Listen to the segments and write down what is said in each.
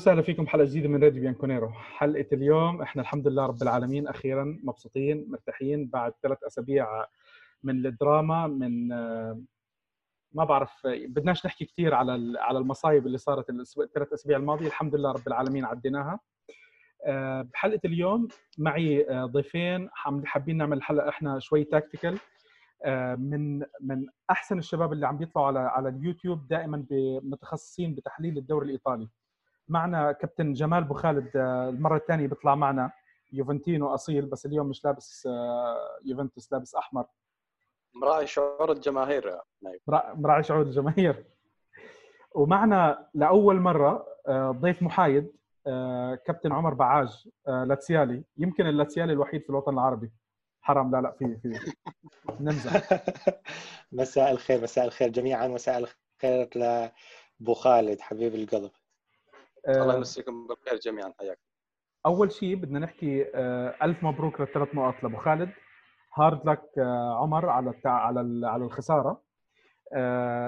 وسهلا فيكم حلقه جديدة من راديو بيانكونيرو. حلقة اليوم إحنا الحمد لله رب العالمين أخيرا مبسوطين مرتاحين بعد ثلاث أسابيع من الدراما من ما بعرف بدناش نحكي كثير على على المصايب اللي صارت الثلاث أسابيع الماضية الحمد لله رب العالمين عديناها. بحلقة اليوم معي ضيفين حابين نعمل حلقه إحنا شوي tactical من من أحسن الشباب اللي عم بيطلعوا على على اليوتيوب دائما متخصصين بتحليل الدوري الإيطالي. معنا كابتن جمال بو خالد المرة الثانية بيطلع معنا يوفنتينو أصيل بس اليوم مش لابس يوفنتوس لابس أحمر. مراعي شعور الجماهير مراعي شعور الجماهير. ومعنا لأول مرة ضيف محايد كابتن عمر بعاج لاتسيالي. يمكن اللاتسيالي الوحيد في الوطن العربي. حرام لا لا في في نمزح مساء الخير مساء الخير جميعا مساء الخير لأبو خالد حبيب القلب. الله يمسيكم بالخير جميعا حياك. أول شيء بدنا نحكي ألف مبروك للثلاث نقاط لأبو خالد. hard luck عمر على على على الخسارة.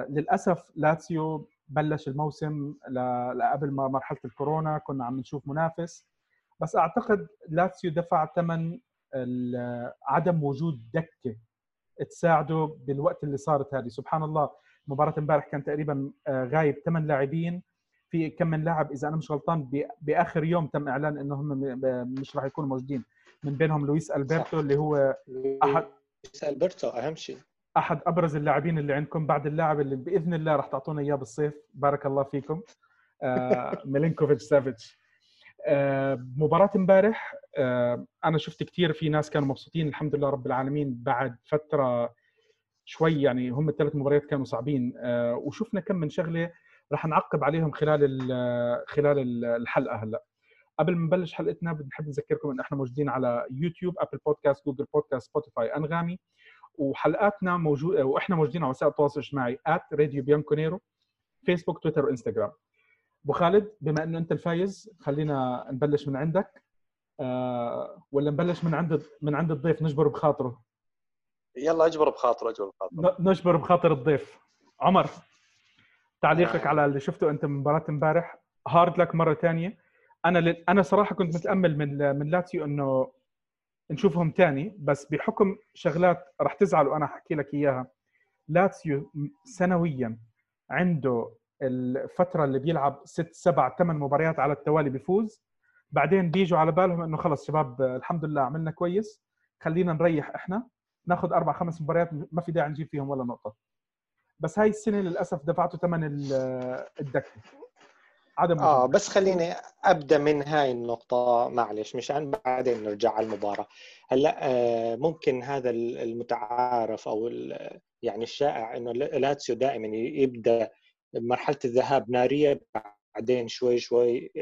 للأسف لاتسيو بلش الموسم قبل ما مرحلة الكورونا كنا عم نشوف منافس. بس أعتقد لاتسيو دفع ثمن عدم وجود دكة تساعده بالوقت اللي صارت هذه. سبحان الله مباراة امبارح كان تقريبا غايب ثمان لاعبين. في كم من لاعب إذا أنا مش غلطان بآخر يوم تم إعلان إنه هم مش راح يكونوا موجودين. من بينهم لويس ألبرتو اللي هو أحد لويس ألبرتو أهم شيء. أحد أبرز اللاعبين اللي عندكم بعد اللاعب اللي بإذن الله راح تعطونا إياه بالصيف. بارك الله فيكم. آه ميلينكوفيتش سافيتش. آه مباراة امبارح آه أنا شفت كثير في ناس كانوا مبسوطين الحمد لله رب العالمين بعد فترة شوي يعني هم الثلاث مباريات كانوا صعبين. آه وشفنا كم من شغلة راح نعقب عليهم خلال خلال الحلقة هلأ. قبل ما نبلش حلقتنا بنحب نذكركم إن إحنا موجودين على يوتيوب أبل بودكاست جوجل بودكاست سبوتيفاي أنغامي. وحلقاتنا موجود وإحنا موجودين على وسائل التواصل الاجتماعي راديو بيانكونيرو فيسبوك تويتر وإنستغرام. أبو خالد بما إنه أنت الفايز خلينا نبلش من عندك. أه ولا نبلش من عند من عند الضيف نجبر بخاطره. يلا اجبر بخاطره اجبر بخاطره. نجبر بخاطر الضيف. عمر. تعليقك على اللي شفته أنت من مباراة امبارح. hard luck مرة ثانية أنا ل... أنا صراحة كنت متأمل من من لاتسيو إنه نشوفهم ثاني بس بحكم شغلات راح تزعل وأنا أحكي لك إياها. لاتسيو سنويا عنده الفترة اللي بيلعب ست سبع ثمان مباريات على التوالي بيفوز بعدين بيجوا على بالهم إنه خلص شباب الحمد لله عملنا كويس. خلينا نريح إحنا. ناخذ أربع خمس مباريات ما في داعي نجيب فيهم ولا نقطة. بس هاي السنة للأسف دفعته ثمن الدكة. عدم آه بس خليني أبدأ من هاي النقطة معلش مشان بعدين نرجع على المباراة. هلأ آه ممكن هذا المتعارف أو يعني الشائع إنه لاتسيو دائما يبدأ مرحله الذهاب نارية بعدين شوي شوي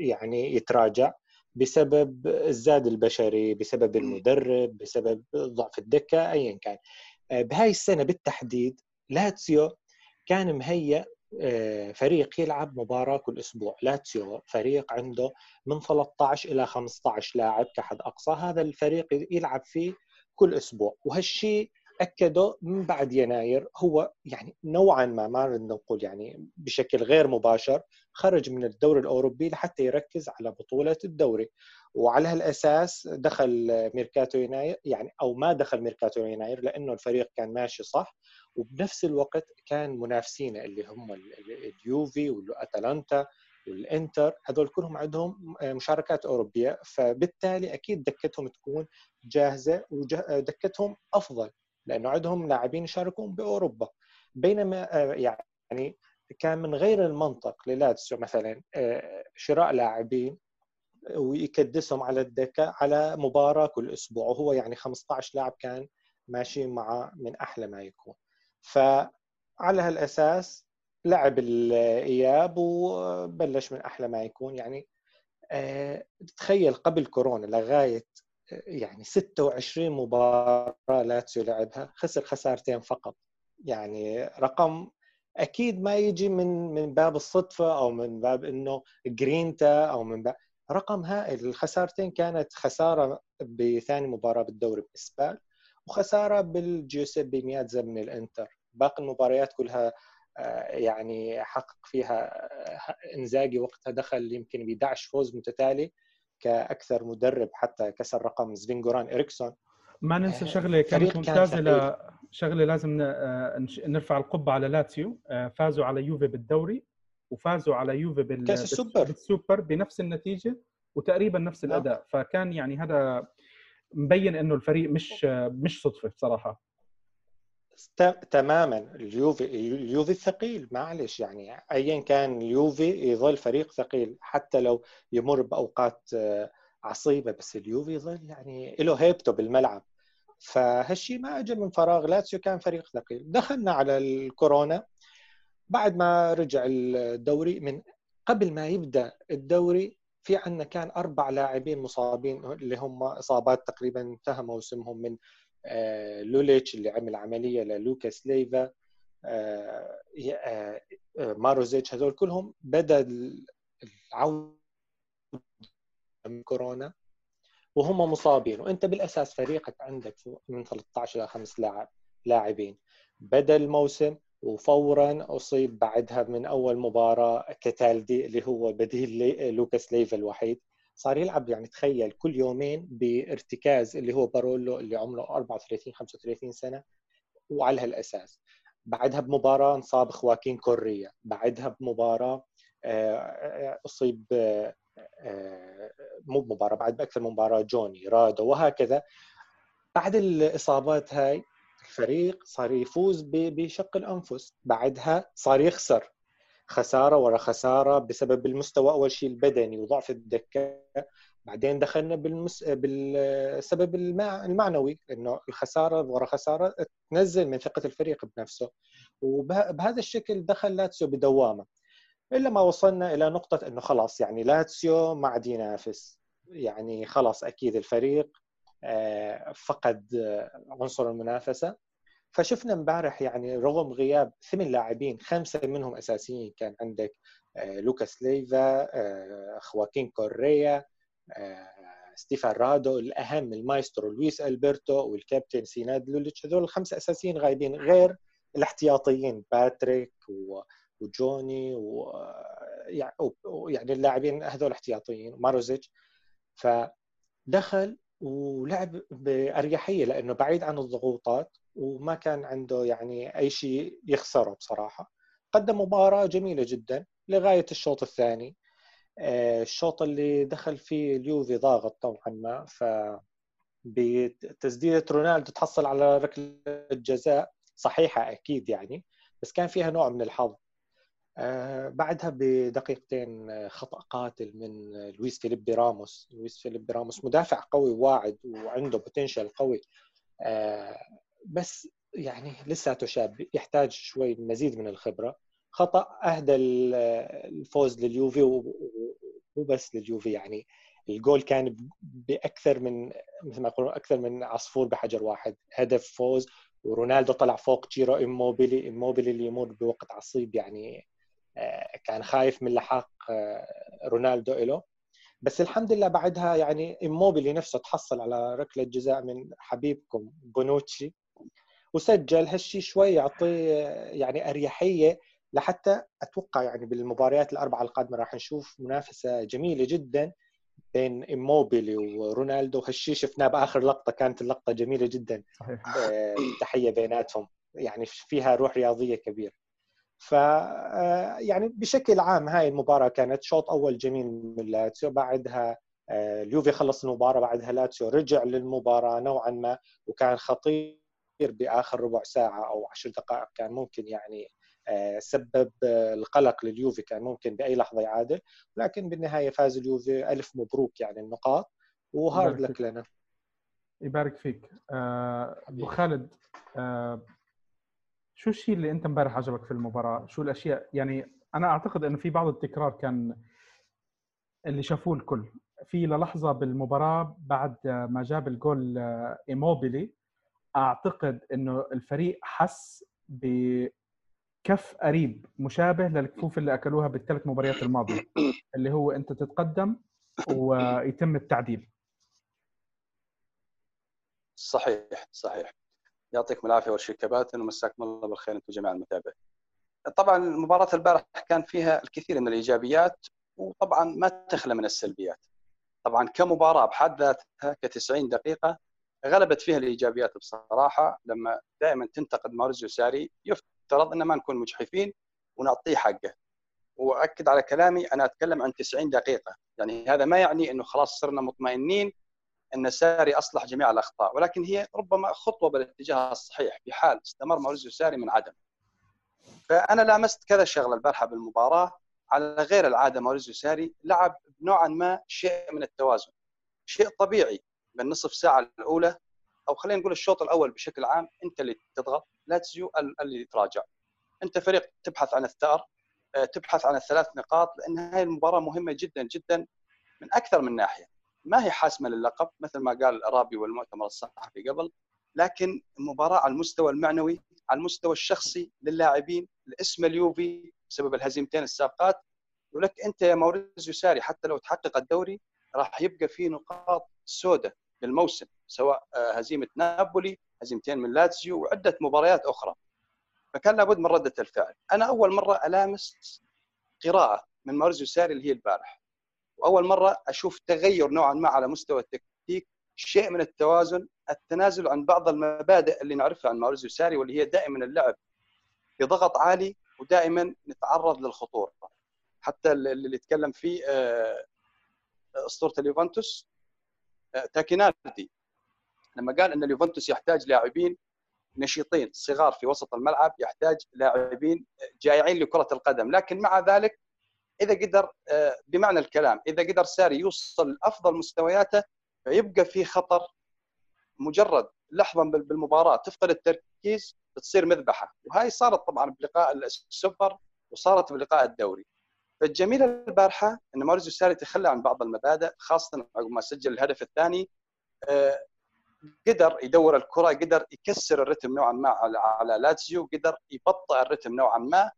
يعني يتراجع بسبب الزاد البشري بسبب المدرب بسبب ضعف الدكة ايا كان. بهاي السنة بالتحديد لاتسيو كان مهيأ فريق يلعب مباراة كل أسبوع. لاتسيو فريق عنده من 13 إلى 15 لاعب كحد أقصى. هذا الفريق يلعب فيه كل أسبوع. وهالشيء أكده من بعد يناير هو يعني نوعا ما ما نقول يعني بشكل غير مباشر خرج من الدوري الأوروبي لحتى يركز على بطولة الدوري. وعلى هالأساس دخل ميركاتو يناير يعني أو ما دخل ميركاتو يناير لأنه الفريق كان ماشي صح. وبنفس الوقت كان منافسينه اللي هم اليوفي والاتلانتا والإنتر. هذول كلهم عندهم مشاركات أوروبية. فبالتالي أكيد دكتهم تكون جاهزة ودكتهم أفضل لأنه عندهم لاعبين يشاركون بأوروبا. بينما يعني كان من غير المنطق للاتسيو مثلا شراء لاعبين ويكدسهم على الدكة على مباراة كل أسبوع. وهو يعني 15 لاعب كان ماشي معه من أحلى ما يكون. فعلى هالأساس لعب الإياب وبلش من أحلى ما يكون. يعني تخيل قبل كورونا لغاية يعني 26 مباراة لاتسيو لعبها خسر خسارتين فقط. يعني رقم أكيد ما يجي من من باب الصدفة أو من باب إنه جرينتا أو من باب رقم هائل. الخسارتين كانت خسارة بثاني مباراة بالدوري بال سبال وخسارة بالجيوسيبي مياتزا من الإنتر. باقي المباريات كلها يعني حقق فيها إنزاجي وقتها دخل يمكن ب 11 فوز متتالي كأكثر مدرب حتى كسر رقم سفين جوران إريكسون. ما ننسى شغلة كانت ممتازة ل... شغلة لازم نرفع القبه على لاتسيو. فازوا على يوفي بالدوري وفازوا على يوفي بال... كأس السوبر. بالسوبر بنفس النتيجة وتقريبا نفس الأداء. فكان يعني هذا مبين إنه الفريق مش مش صدفة بصراحة. تماما. اليوفي اليوفي ثقيل. معلش يعني ايا كان اليوفي يظل فريق ثقيل حتى لو يمر بأوقات عصيبة بس اليوفي يظل يعني له هيبته بالملعب. فهالشيء ما اجى من فراغ. لاتسيو كان فريق ثقيل. دخلنا على الكورونا. بعد ما رجع الدوري من قبل ما يبدأ الدوري في عندنا كان أربع لاعبين مصابين اللي هم إصابات تقريبا انتهى موسمهم من آه، لوليتش اللي عمل عملية للوكاس ليفا آه، آه، ماروزيتش هذول كلهم بدأ العودة من كورونا وهم مصابين. وأنت بالأساس فريقك عندك من 13 إلى 5 لاعب لاعبين. بدأ الموسم وفورا أصيب بعدها من أول مباراة كاتالدي اللي هو بديل لوكاس ليفا الوحيد. صار يلعب يعني تخيل كل يومين بارتكاز اللي هو بارولو اللي عمره 34 35 سنة وعلى هالأساس. بعدها بمباراة انصاب خواكين كوريا. بعدها بمباراة آه، آه، أصيب آه، مو بمباراة بعد بأكثر من مباراة جوني رادو وهكذا. بعد الإصابات هاي الفريق صار يفوز بشق الأنفس. بعدها صار يخسر. خسارة ورا خسارة بسبب المستوى. أول شيء البدني وضعف الدكة. بعدين دخلنا بالمس... بالسبب المعنوي إنه الخسارة ورا خسارة تنزل من ثقة الفريق بنفسه. وبهذا الشكل دخل لاتسيو بدوامة. إلى ما وصلنا إلى نقطة إنه خلاص يعني لاتسيو ما عاد ينافس. يعني خلاص أكيد الفريق آه، فقد عنصر المنافسة. فشفنا امبارح يعني رغم غياب ثمان لاعبين خمسة منهم أساسيين كان عندك آه، لوكاس ليفا آه، خواكين كوريا ستيفان رادو الأهم المايسترو لويس ألبرتو والكابتن سيناد لوليتش هذول الخمسة أساسيين غايبين غير الاحتياطيين باتريك وجوني ويعني اللاعبين هذول احتياطيين ماروزيتش. فدخل ولعب بأريحية لأنه بعيد عن الضغوطات. وما كان عنده يعني أي شيء يخسره بصراحة. قدم مباراة جميلة جدا لغاية الشوط الثاني. آه، الشوط اللي دخل فيه اليوفي ضاغط طبعا ما ف بتسديدة رونالدو تحصل على ركلة جزاء صحيحة أكيد يعني بس كان فيها نوع من الحظ. آه، بعدها بدقيقتين آه، خطأ قاتل من لويس فيليبي راموس. لويس فيليبي راموس مدافع قوي واعد وعنده potential قوي. بس يعني لساته شاب يحتاج شوي مزيد من الخبرة. خطأ أهدى الفوز لليوفي ومو بس لليوفي يعني. الجول كان بأكثر من مثل ما يقولون أكثر من عصفور بحجر واحد. هدف فوز ورونالدو طلع فوق تشيرو إموبيلي إموبيلي اللي يمر بوقت عصيب يعني آه، كان خايف من لحاق آه، رونالدو له بس الحمد لله بعدها يعني إموبيلي نفسه تحصل على ركلة جزاء من حبيبكم بونوتشي. وسجل هالشيء شوي يعطيه يعني أريحية لحتى أتوقع يعني بالمباريات الأربعة القادمة راح نشوف منافسة جميلة جدا بين إموبيلي ورونالدو. هالشيء شفناه بآخر لقطة كانت اللقطة جميلة جدا. صحيح. آه، تحية بيناتهم. يعني فيها روح رياضية كبيرة. ف آه، يعني بشكل عام هاي المباراة كانت شوط أول جميل من لاتسيو. بعدها آه، اليوفي خلص المباراة بعدها لاتسيو رجع للمباراة نوعا ما وكان خطير. بآخر ربع ساعة أو عشر دقائق كان ممكن يعني آه، سبب القلق لليوفي كان ممكن بأي لحظة يعادل لكن بالنهاية فاز اليوفي ألف مبروك يعني النقاط وهارد لك لنا. يبارك فيك. أبو خالد شو الشيء اللي أنت امبارح عجبك في المباراة؟ شو الأشياء؟ يعني أنا أعتقد إنه في بعض التكرار كان اللي شافوه الكل. في للحظه بالمباراة بعد ما جاب الجول إيموبيلي أعتقد إنه الفريق حس بكف قريب مشابه للكفوف اللي أكلوها بالثلاث مباريات الماضية اللي هو أنت تتقدم ويتم التعديل. صحيح صحيح. يعطيكم العافية أول شيء كباتن ومساكم الله بالخير أنتم جميع المتابعين. طبعا مباراه البارح كان فيها الكثير من الإيجابيات وطبعا ما تخلى من السلبيات. طبعا كمباراة بحد ذاتها ك 90 دقيقة غلبت فيها الإيجابيات بصراحة لما دائما تنتقد مارزيو ساري يفترض ان ما نكون مجحفين ونعطيه حقه. واكد على كلامي أنا أتكلم عن 90 دقيقة. يعني هذا ما يعني إنه خلاص صرنا مطمئنين إن ساري أصلح جميع الأخطاء. ولكن هي ربما خطوة بالاتجاه الصحيح في حال استمر ماوريزيو ساري من عدم. فأنا لامست كذا شغلة البارحة بالمباراة. على غير العادة ماوريزيو ساري لعب نوعا ما شيء من التوازن. شيء طبيعي. بالنصف ساعة الأولى أو خلينا نقول الشوط الأول بشكل عام أنت اللي تضغط لاتسيو اللي يتراجع أنت فريق تبحث عن الثأر آه، تبحث عن الثلاث نقاط لأن هذه المباراة مهمة جدا جدا من أكثر من ناحية. ما هي حاسمة للقب مثل ما قال رابي بالمؤتمر الصحفي قبل لكن مباراه على المستوى المعنوي على المستوى الشخصي للاعبين الاسم اليوفي بسبب الهزيمتين السابقات. يقول لك أنت يا ماوريزيو ساري حتى لو تحقق الدوري راح يبقى في نقاط سوداء. بالموسم سواء آه، هزيمة نابولي هزيمتين من لاتسيو وعدة مباريات أخرى. فكان لابد من ردة الفعل. أنا أول مرة ألامس قراءة من ماوريزيو ساري اللي هي البارح وأول مرة أشوف تغير نوعا ما على مستوى التكتيك شيء من التوازن التنازل عن بعض المبادئ اللي نعرفها عن ماوريزيو ساري واللي هي دائما اللعب بضغط عالي ودائما نتعرض للخطورة. حتى اللي يتكلم فيه آه، أسطورة اليوفنتوس تاكيناردي لما قال إن اليوفنتوس يحتاج لاعبين نشيطين صغار في وسط الملعب يحتاج لاعبين جائعين لكرة القدم. لكن مع ذلك إذا قدر آه، بمعنى الكلام إذا قدر ساري يوصل لأفضل مستوياته فيبقى في خطر مجرد. لحظه بالمباراة تفقد التركيز تصير مذبحة. وهاي صارت طبعا بلقاء السوبر وصارت بلقاء الدوري. فالجميل البارحة إن ماوريزيو ساري تخلى عن بعض المبادئ خاصة عقب ما سجل الهدف الثاني آه، قدر يدور الكرة قدر يكسر الرتم نوعا ما على على لاتسيو قدر يبطئ الرتم نوعا ما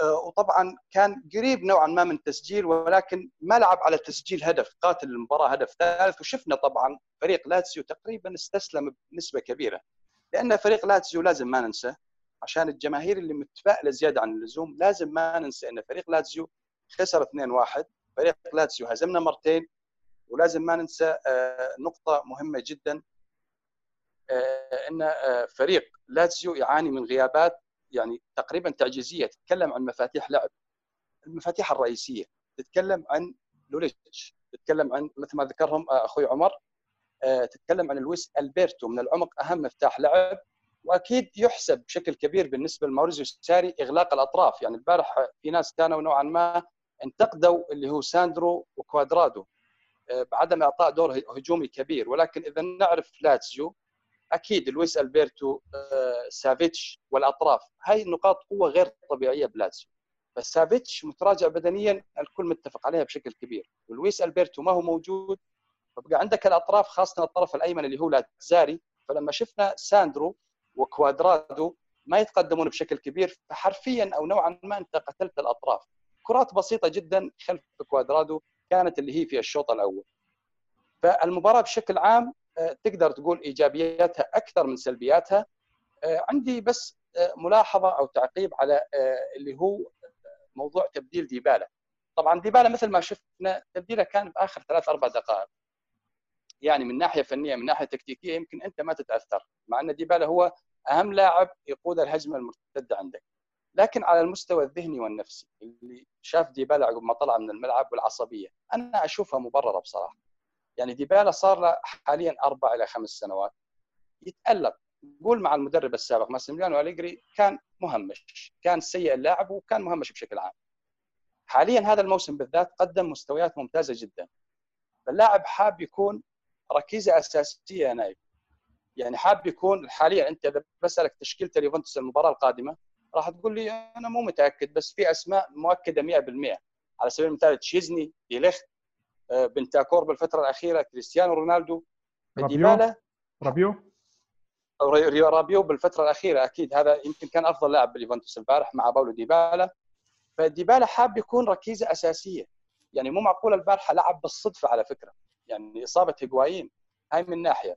آه، وطبعا كان قريب نوعا ما من تسجيل ولكن ما لعب على تسجيل هدف قاتل المباراة هدف ثالث وشفنا طبعا فريق لاتسيو تقريبا استسلم بنسبة كبيرة. لأن فريق لاتسيو لازم ما ننسى عشان الجماهير اللي متفائلة زيادة عن اللزوم لازم ما ننسى إن فريق لاتسيو خسر 2-1 فريق لاتسيو هزمنا مرتين ولازم ما ننسى آه، نقطة مهمة جدا آه، إن فريق لاتسيو يعاني من غيابات يعني تقريبا تعجيزية تتكلم عن مفاتيح لعب المفاتيح الرئيسية تتكلم عن لوليتش تتكلم عن مثل ما ذكرهم آه، أخوي عمر آه، تتكلم عن لويس ألبرتو من العمق أهم مفتاح لعب واكيد يحسب بشكل كبير بالنسبة لماوريزيو ساري إغلاق الأطراف. يعني البارح في ناس كانوا نوعا ما انتقدوا اللي هو ساندرو وكوادرادو. آه، بعدم إعطاء دور هجومي كبير. ولكن إذا نعرف لاتسيو أكيد لويس ألبرتو آه، سافيتش والأطراف. هاي نقاط قوة غير طبيعية بلاتسيو فسافيتش متراجع بدنيا الكل متفق عليها بشكل كبير. ولويس ألبرتو ما هو موجود فبقى عندك الأطراف خاصة الطرف الأيمن اللي هو لاتزاري. فلما شفنا ساندرو وكوادرادو ما يتقدمون بشكل كبير فحرفيا أو نوعا ما انت قتلت الأطراف. كرات بسيطة جدا خلف كوادرادو كانت اللي هي في الشوط الأول. فالمباراة بشكل عام آه، تقدر تقول إيجابياتها أكثر من سلبياتها. آه، عندي بس آه، ملاحظة أو تعقيب على اللي هو موضوع تبديل ديبالا. طبعا ديبالا مثل ما شفنا تبديله كان باخر ثلاث أربع دقائق. يعني من ناحية فنية من ناحية تكتيكية يمكن أنت ما تتأثر مع أن ديبالا هو أهم لاعب يقود الهجمة المرتدة عندك. لكن على المستوى الذهني والنفسي اللي شاف ديبالا عقب ما طلع من الملعب والعصبية أنا أشوفها مبررة بصراحة. يعني ديبالا صار له حاليا أربع إلى خمس سنوات يتألق. قول مع المدرب السابق ماسيميليانو أليجري كان مهمش كان سيء اللاعب وكان مهمش بشكل عام. حاليا هذا الموسم بالذات قدم مستويات ممتازة جدا. فاللاعب حاب يكون ركيزة أساسية نايف. يعني حاب يكون حاليا أنت إذا بسألك تشكيلة اليوفنتوس المباراة القادمة راح تقول لي أنا مو متأكد بس في أسماء مؤكدة 100% على سبيل المثال تشيزني ديليخت آه، بنتاكور بالفترة الأخيرة كريستيانو رونالدو ديبالا رابيو؟ رابيو بالفترة الأخيرة أكيد هذا يمكن كان أفضل لاعب باليوفنتوس البارح مع باولو ديبالا. فديبالا حاب يكون ركيزة أساسية. يعني مو معقول البارحة لعب بالصدفة على فكرة. يعني إصابة هيغوايين هاي من ناحية.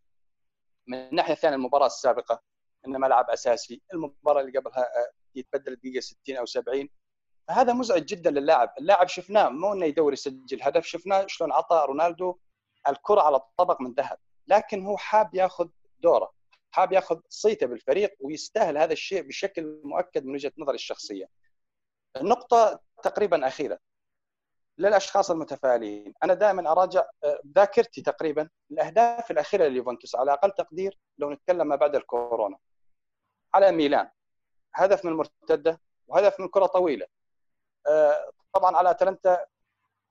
من الناحية الثانية المباراة السابقة انما لعب أساسي المباراة اللي قبلها آه، يتبدل الدقيقه 60 أو 70 فهذا مزعج جدا للاعب. اللاعب شفناه مو إنه يدور يسجل هدف شفناه شلون عطى رونالدو الكرة على طبق من ذهب. لكن هو حاب ياخذ دوره حاب ياخذ صيته بالفريق ويستاهل هذا الشيء بشكل مؤكد من وجهة نظري الشخصية. النقطة تقريبا أخيرة. للأشخاص المتفائلين. أنا دائما أراجع آه، ذاكرتي تقريبا الأهداف الأخيرة لليوفنتوس على أقل تقدير لو نتكلم ما بعد الكورونا. على ميلان هدف من المرتده وهدف من كرة طويلة. آه، طبعا على أتلانتا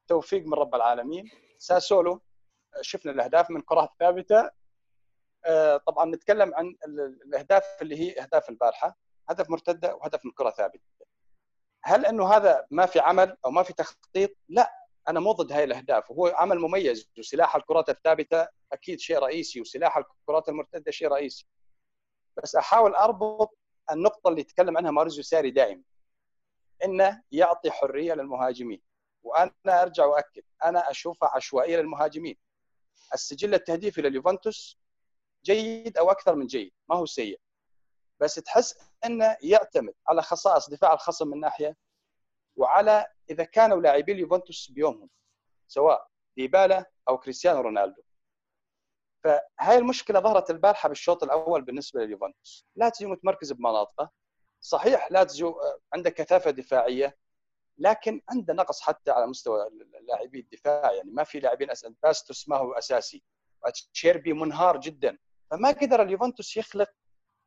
توفيق من رب العالمين. ساسولو آه، شفنا الأهداف من كرات ثابتة. طبعا نتكلم عن الأهداف اللي هي أهداف البارحة. هدف مرتدة وهدف من كرة ثابتة. هل أنه هذا ما في عمل أو ما في تخطيط؟ لا أنا مو ضد هاي الأهداف. وهو عمل مميز وسلاح الكرات الثابتة أكيد شيء رئيسي وسلاح الكرات المرتدة شيء رئيسي. بس أحاول أربط النقطة اللي يتكلم عنها ماريزيو ساري دائما. إنه يعطي حرية للمهاجمين. وأنا أرجع واكد أنا أشوفها عشوائية للمهاجمين. السجل التهديفي لليوفنتوس جيد أو أكثر من جيد ما هو سيء. بس تحس أنه يعتمد على خصائص دفاع الخصم من ناحية وعلى إذا كانوا لاعبي اليوفنتوس بيومهم سواء ديبالا أو كريستيانو رونالدو. فهاي المشكلة ظهرت البارحة بالشوط الأول بالنسبة لليوفنتوس. لاتزيو متمركز بمناطقه صحيح لاتزيو عنده كثافة دفاعية لكن عنده نقص حتى على مستوى لاعبي الدفاع يعني ما في لاعبين باستوس ما هو أساسي. أتشيربي منهار جدا. فما قدر اليوفنتوس يخلق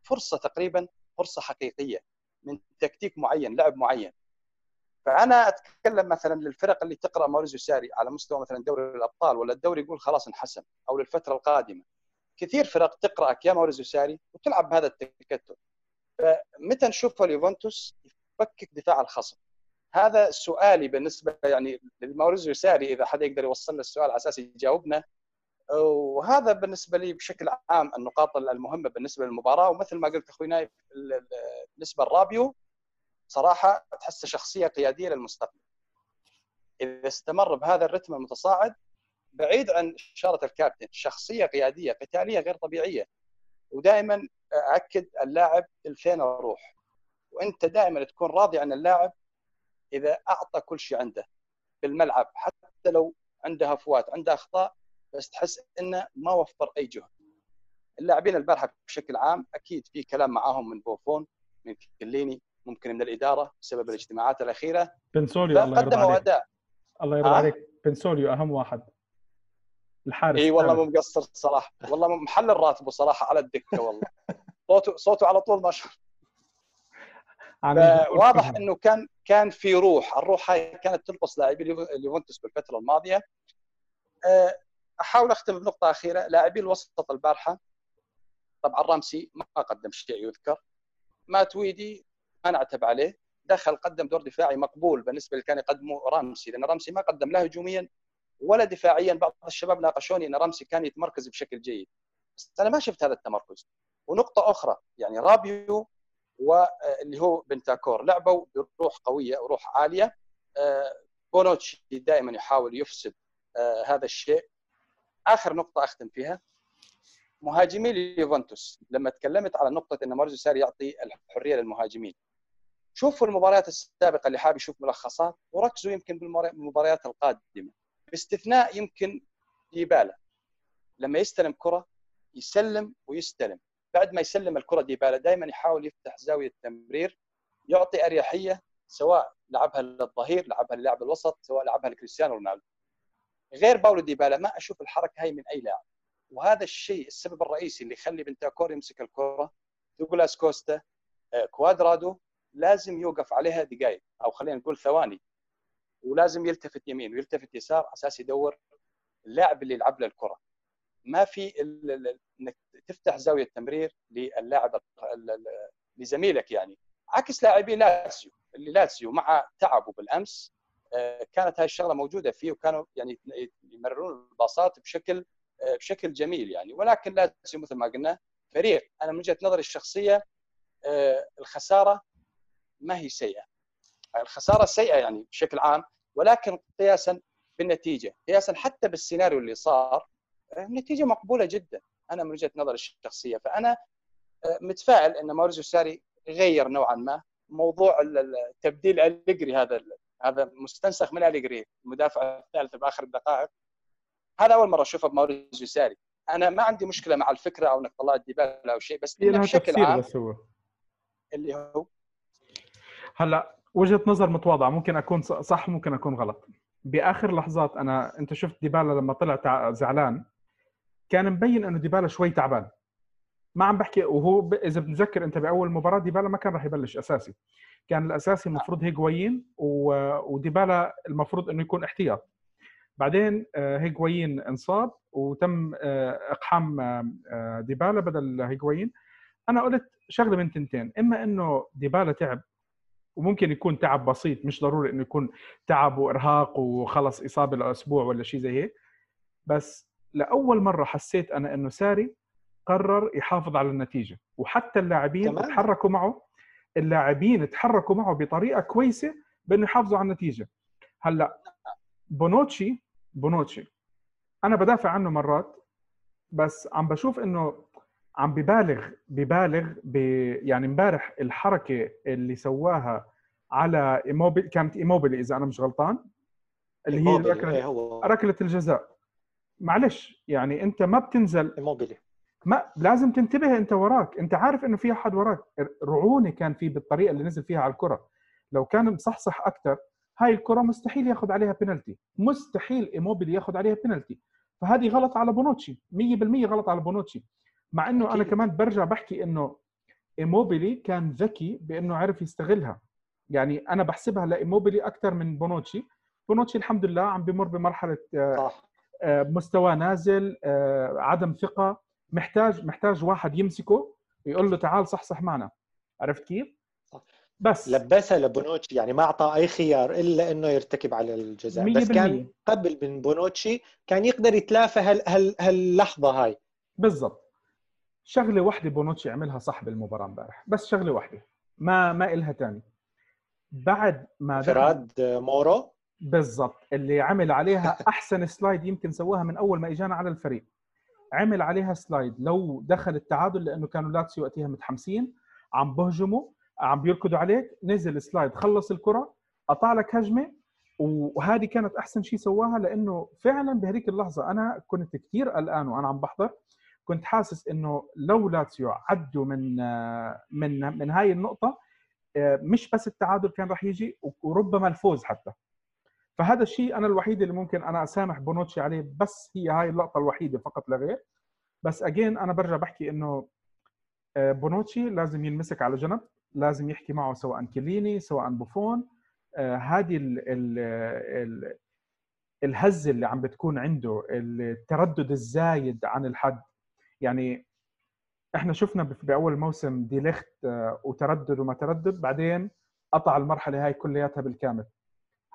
فرصة تقريبا فرصة حقيقية من تكتيك معين لعب معين. فأنا أتكلم مثلا للفرق اللي تقرأ موريزيو ساري على مستوى مثلا دوري الأبطال ولا الدوري يقول خلاص انحسم أو للفترة القادمة. كثير فرق تقراك يا موريزيو ساري وتلعب بهذا التكتل. فمتى نشوف اليوفنتوس يفكك دفاع الخصم؟ هذا سؤالي بالنسبة يعني لموريزيو ساري إذا حدا يقدر يوصل له السؤال على أساس يجاوبنا. وهذا بالنسبة لي بشكل عام النقاط المهمة بالنسبة للمباراة ومثل ما قلت أخوي نايف بالنسبة لرابيو صراحة تحسه شخصية قيادية للمستقبل. إذا استمر بهذا الرتم المتصاعد بعيد عن شارة الكابتن شخصية قيادية قتالية غير طبيعية. ودائما اكد اللاعب الفين الروح وأنت دائما تكون راضي عن اللاعب إذا أعطى كل شيء عنده. في الملعب حتى لو عنده هفوات عنده أخطاء بس تحس إنه ما وفر أي جهد. اللاعبين البارحة بشكل عام أكيد في كلام معاهم من بوفون من كيليني ممكن من الإدارة بسبب الاجتماعات الأخيرة. بنسوليو الله يرضى عليك. أداء. الله يرضى آه؟ عليك. بنسوليو أهم واحد. الحارس إي والله مو مقصر صراحة. والله محل الراتب صراحة على الدكة والله. صوته صوته على طول ما شاء واضح إنه كان كان في روح. الروح هاي كانت تلبس لاعبي اليوفنتوس بالفترة الماضية. آه، أحاول أختم بنقطة أخيرة. لاعبي الوسط البارحة. طبعا رامسي ما قدم شيء يذكر. ماتويدي ما نعتب عليه. دخل قدم دور دفاعي مقبول بالنسبة اللي كان يقدمه رامسي لأن رامسي ما قدم لا هجوميا ولا دفاعيا. بعض الشباب ناقشوني إن رامسي كان يتمركز بشكل جيد. بس أنا ما شفت هذا التمركز. ونقطة أخرى يعني رابيو واللي هو بنتاكور لعبوا بروح قوية وروح عالية. آه، بونوتشي دائما يحاول يفسد آه، هذا الشيء. آخر نقطة أختم فيها. مهاجمي اليوفنتوس لما تكلمت على نقطة إن ماوريزيو ساري يعطي الحرية للمهاجمين. شوفوا المباريات السابقة اللي حاب يشوف ملخصات وركزوا يمكن بالمباريات القادمة. باستثناء يمكن ديبالا. لما يستلم كرة يسلم ويستلم. بعد ما يسلم الكرة ديبالا دائما يحاول يفتح زاوية التمرير يعطي أريحية سواء لعبها للظهير لعبها للاعب الوسط سواء لعبها لكريستيانو رونالدو. غير باولو ديبالا ما أشوف الحركة هاي من أي لاعب. وهذا الشيء السبب الرئيسي اللي يخلي بنتاكور يمسك الكرة. دوغلاس كوستا آه، كوادرادو لازم يوقف عليها دقائق أو خلينا نقول ثواني. ولازم يلتفت يمين ويلتفت يسار أساس يدور اللاعب اللي يلعب له الكرة. ما في إنك تفتح زاوية تمرير للاعب لزميلك يعني. عكس لاعبي لاتسيو اللي لاتسيو مع تعبه بالأمس كانت هاي الشغلة موجودة فيه وكانوا يعني يمررون الباصات بشكل آه، بشكل جميل يعني. ولكن لازم مثل ما قلنا فريق أنا من وجهة نظري الشخصية آه، الخسارة ما هي سيئة. الخسارة سيئة يعني بشكل عام ولكن قياسا بالنتيجة. قياسا حتى بالسيناريو اللي صار النتيجة مقبولة جدا. أنا من وجهة نظري الشخصية. فأنا متفائل إن ماوريزيو ساري غير نوعا ما. موضوع تبديل أليجري هذا هذا مستنسخ من اليجري المدافع الثالث بآخر الدقائق. هذا أول مرة أشوفه بماوريزيو ساري. أنا ما عندي مشكلة مع الفكرة أو إنك طلعت ديبالا أو شيء بس بشكل عام بس هو. اللي هو هلا وجهة نظر متواضعة ممكن أكون صح ممكن أكون غلط. بآخر لحظات أنا أنت شفت ديبالا لما طلع زعلان كان مبين إنه ديبالا شوي تعبان. ما عم بحكي وهو ب... إذا بتذكر أنت بأول مباراة ديبالا ما كان راح يبلش أساسي. كان الأساسي المفروض هيغوين و... وديبالا المفروض إنه يكون احتياط. بعدين آه، هيغوين انصاب وتم آه، إقحام آه، ديبالا بدل هيغوين أنا قلت شغلة من تنتين إما إنه ديبالا تعب وممكن يكون تعب بسيط مش ضروري إنه يكون تعب وإرهاق وخلص إصابة لأسبوع ولا شيء زي هيك. بس لأول مرة حسيت أنا إنه ساري قرر يحافظ على النتيجة. وحتى اللاعبين تحركوا معه اللاعبين تحركوا معه بطريقة كويسة بأنه يحافظوا على النتيجة. هلأ بونوتشي بونوتشي أنا بدافع عنه مرات بس عم بشوف إنه عم ببالغ ببالغ ب يعني امبارح الحركة اللي سواها على ايموبيل كانت إيموبيلي إذا أنا مش غلطان اللي هي ركلة إيه ركلة الجزاء. معلش يعني أنت ما بتنزل إيموبيلي. ما لازم تنتبه انت وراك. انت عارف انه في أحد وراك. رعونه كان في بالطريقة اللي نزل فيها على الكرة. لو كان مصحصح أكثر هاي الكرة مستحيل ياخذ عليها بينالتي مستحيل إيموبيلي ياخذ عليها بينالتي فهذه غلط على بونوتشي. 100% غلط على بونوتشي. مع إنه أنا كمان برجع بحكي إنه إيموبيلي كان ذكي بإنه عرف يستغلها. يعني أنا بحسبها لإيموبيلي أكثر من بونوتشي. بونوتشي الحمد لله عم بمر بمرحلة آه، صح. آه، مستوى نازل آه، عدم ثقة. محتاج محتاج واحد يمسكه ويقول له تعال صحصح معنا. عرفت كيف؟ بس. لبسها لبونوتشي. يعني ما أعطى أي خيار إلا إنه يرتكب ركلة الجزاء. بس كان قبل من بونوتشي كان يقدر يتلافى هال هال هاللحظة هاي. بالضبط. شغلة واحدة بونوتشي عملها صح بالمباراه امبارح. بس شغلة واحدة ما ما إلها ثاني بعد ما انفرد مورو. بالضبط. اللي عمل عليها أحسن slide يمكن سواها من أول ما إجانا على الفريق. عمل عليها slide. لو دخل التعادل لأنه كانوا لاتسيو وقتها متحمسين عم بهجموا عم بيركضوا عليك نزل slide خلص الكرة قطع لك هجمة وهذه كانت أحسن شيء سواها لأنه فعلا بهذيك اللحظة أنا كنت كثير قلقان وأنا عم بحضر كنت حاسس إنه لو لاتسيو عدوا من من من هاي النقطة مش بس التعادل كان راح يجي وربما الفوز حتى. فهذا الشيء أنا الوحيد اللي ممكن أنا أسامح بونوتشي عليه بس هي هاي اللقطة الوحيدة فقط لا غير. بس again أنا برجع بحكي إنه بونوتشي لازم ينمسك على جنب لازم يحكي معه سواء كليني سواء بوفون آه، هذه ال ال ال الهزه اللي عم بتكون عنده التردد الزايد عن الحد. يعني إحنا شفنا باول موسم دي ليخت آه، وتردد وما تردد بعدين قطع المرحلة هاي كلياتها بالكامل.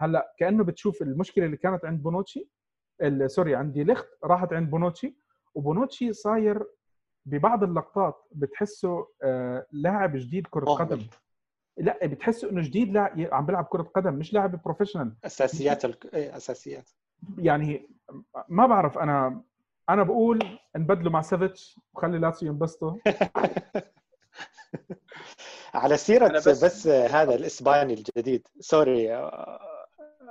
هلا كانه بتشوف المشكلة اللي كانت عند بونوتشي sorry عند دي ليخت راحت عند بونوتشي وبونوتشي صاير ببعض اللقطات بتحسه آه، لاعب جديد كرة قدم. لا بتحسه إنه جديد لا عم بيلعب كرة قدم مش لاعب professional أساسيات ال... إيه، أساسيات. يعني ما بعرف أنا أنا بقول نبدله مع سافيتش وخلي لاتسيو ينبسطوا. على سيرة بس, بس هذا الإسباني الجديد sorry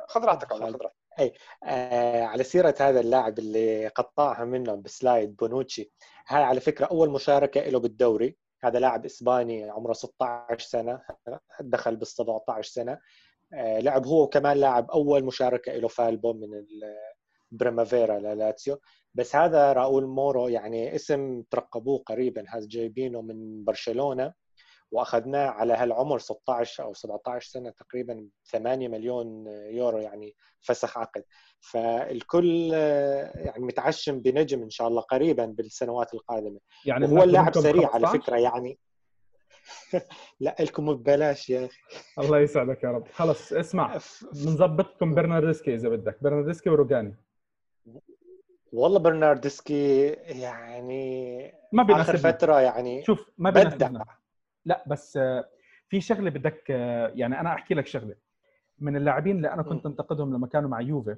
خذ راحتك خذ راحتك. أي آه على سيرة هذا اللاعب اللي قطعها منه ب slide بونوتشي هاي على فكرة أول مشاركة له بالدوري. هذا لاعب إسباني عمره 16 سنة دخل بال 17 سنة. آه لعب هو كمان لاعب أول مشاركة له فالبو من بريمافيرا للاتسيو بس هذا راؤول مورو يعني اسم ترقبوه قريبا هذا جايبينه من برشلونة. وأخذناه على هالعمر 16 أو 17 سنة تقريبا 8 مليون يورو يعني فسخ عقد. فالكل يعني متعشم بنجم إن شاء الله قريبا بالسنوات القادمة. يعني هو اللاعب سريع على فكرة يعني. لا لكم ببلاش يا أخي. الله يسعدك يا رب. خلص اسمع بنظبطكم برناردسكي إذا بدك. برناردسكي وروجاني. والله برناردسكي يعني ما آخر فترة يعني شوف ما بدع لا بس في شغلة بدك يعني أنا أحكي لك شغلة. من اللاعبين اللي أنا كنت أنتقدهم لما كانوا مع يوفي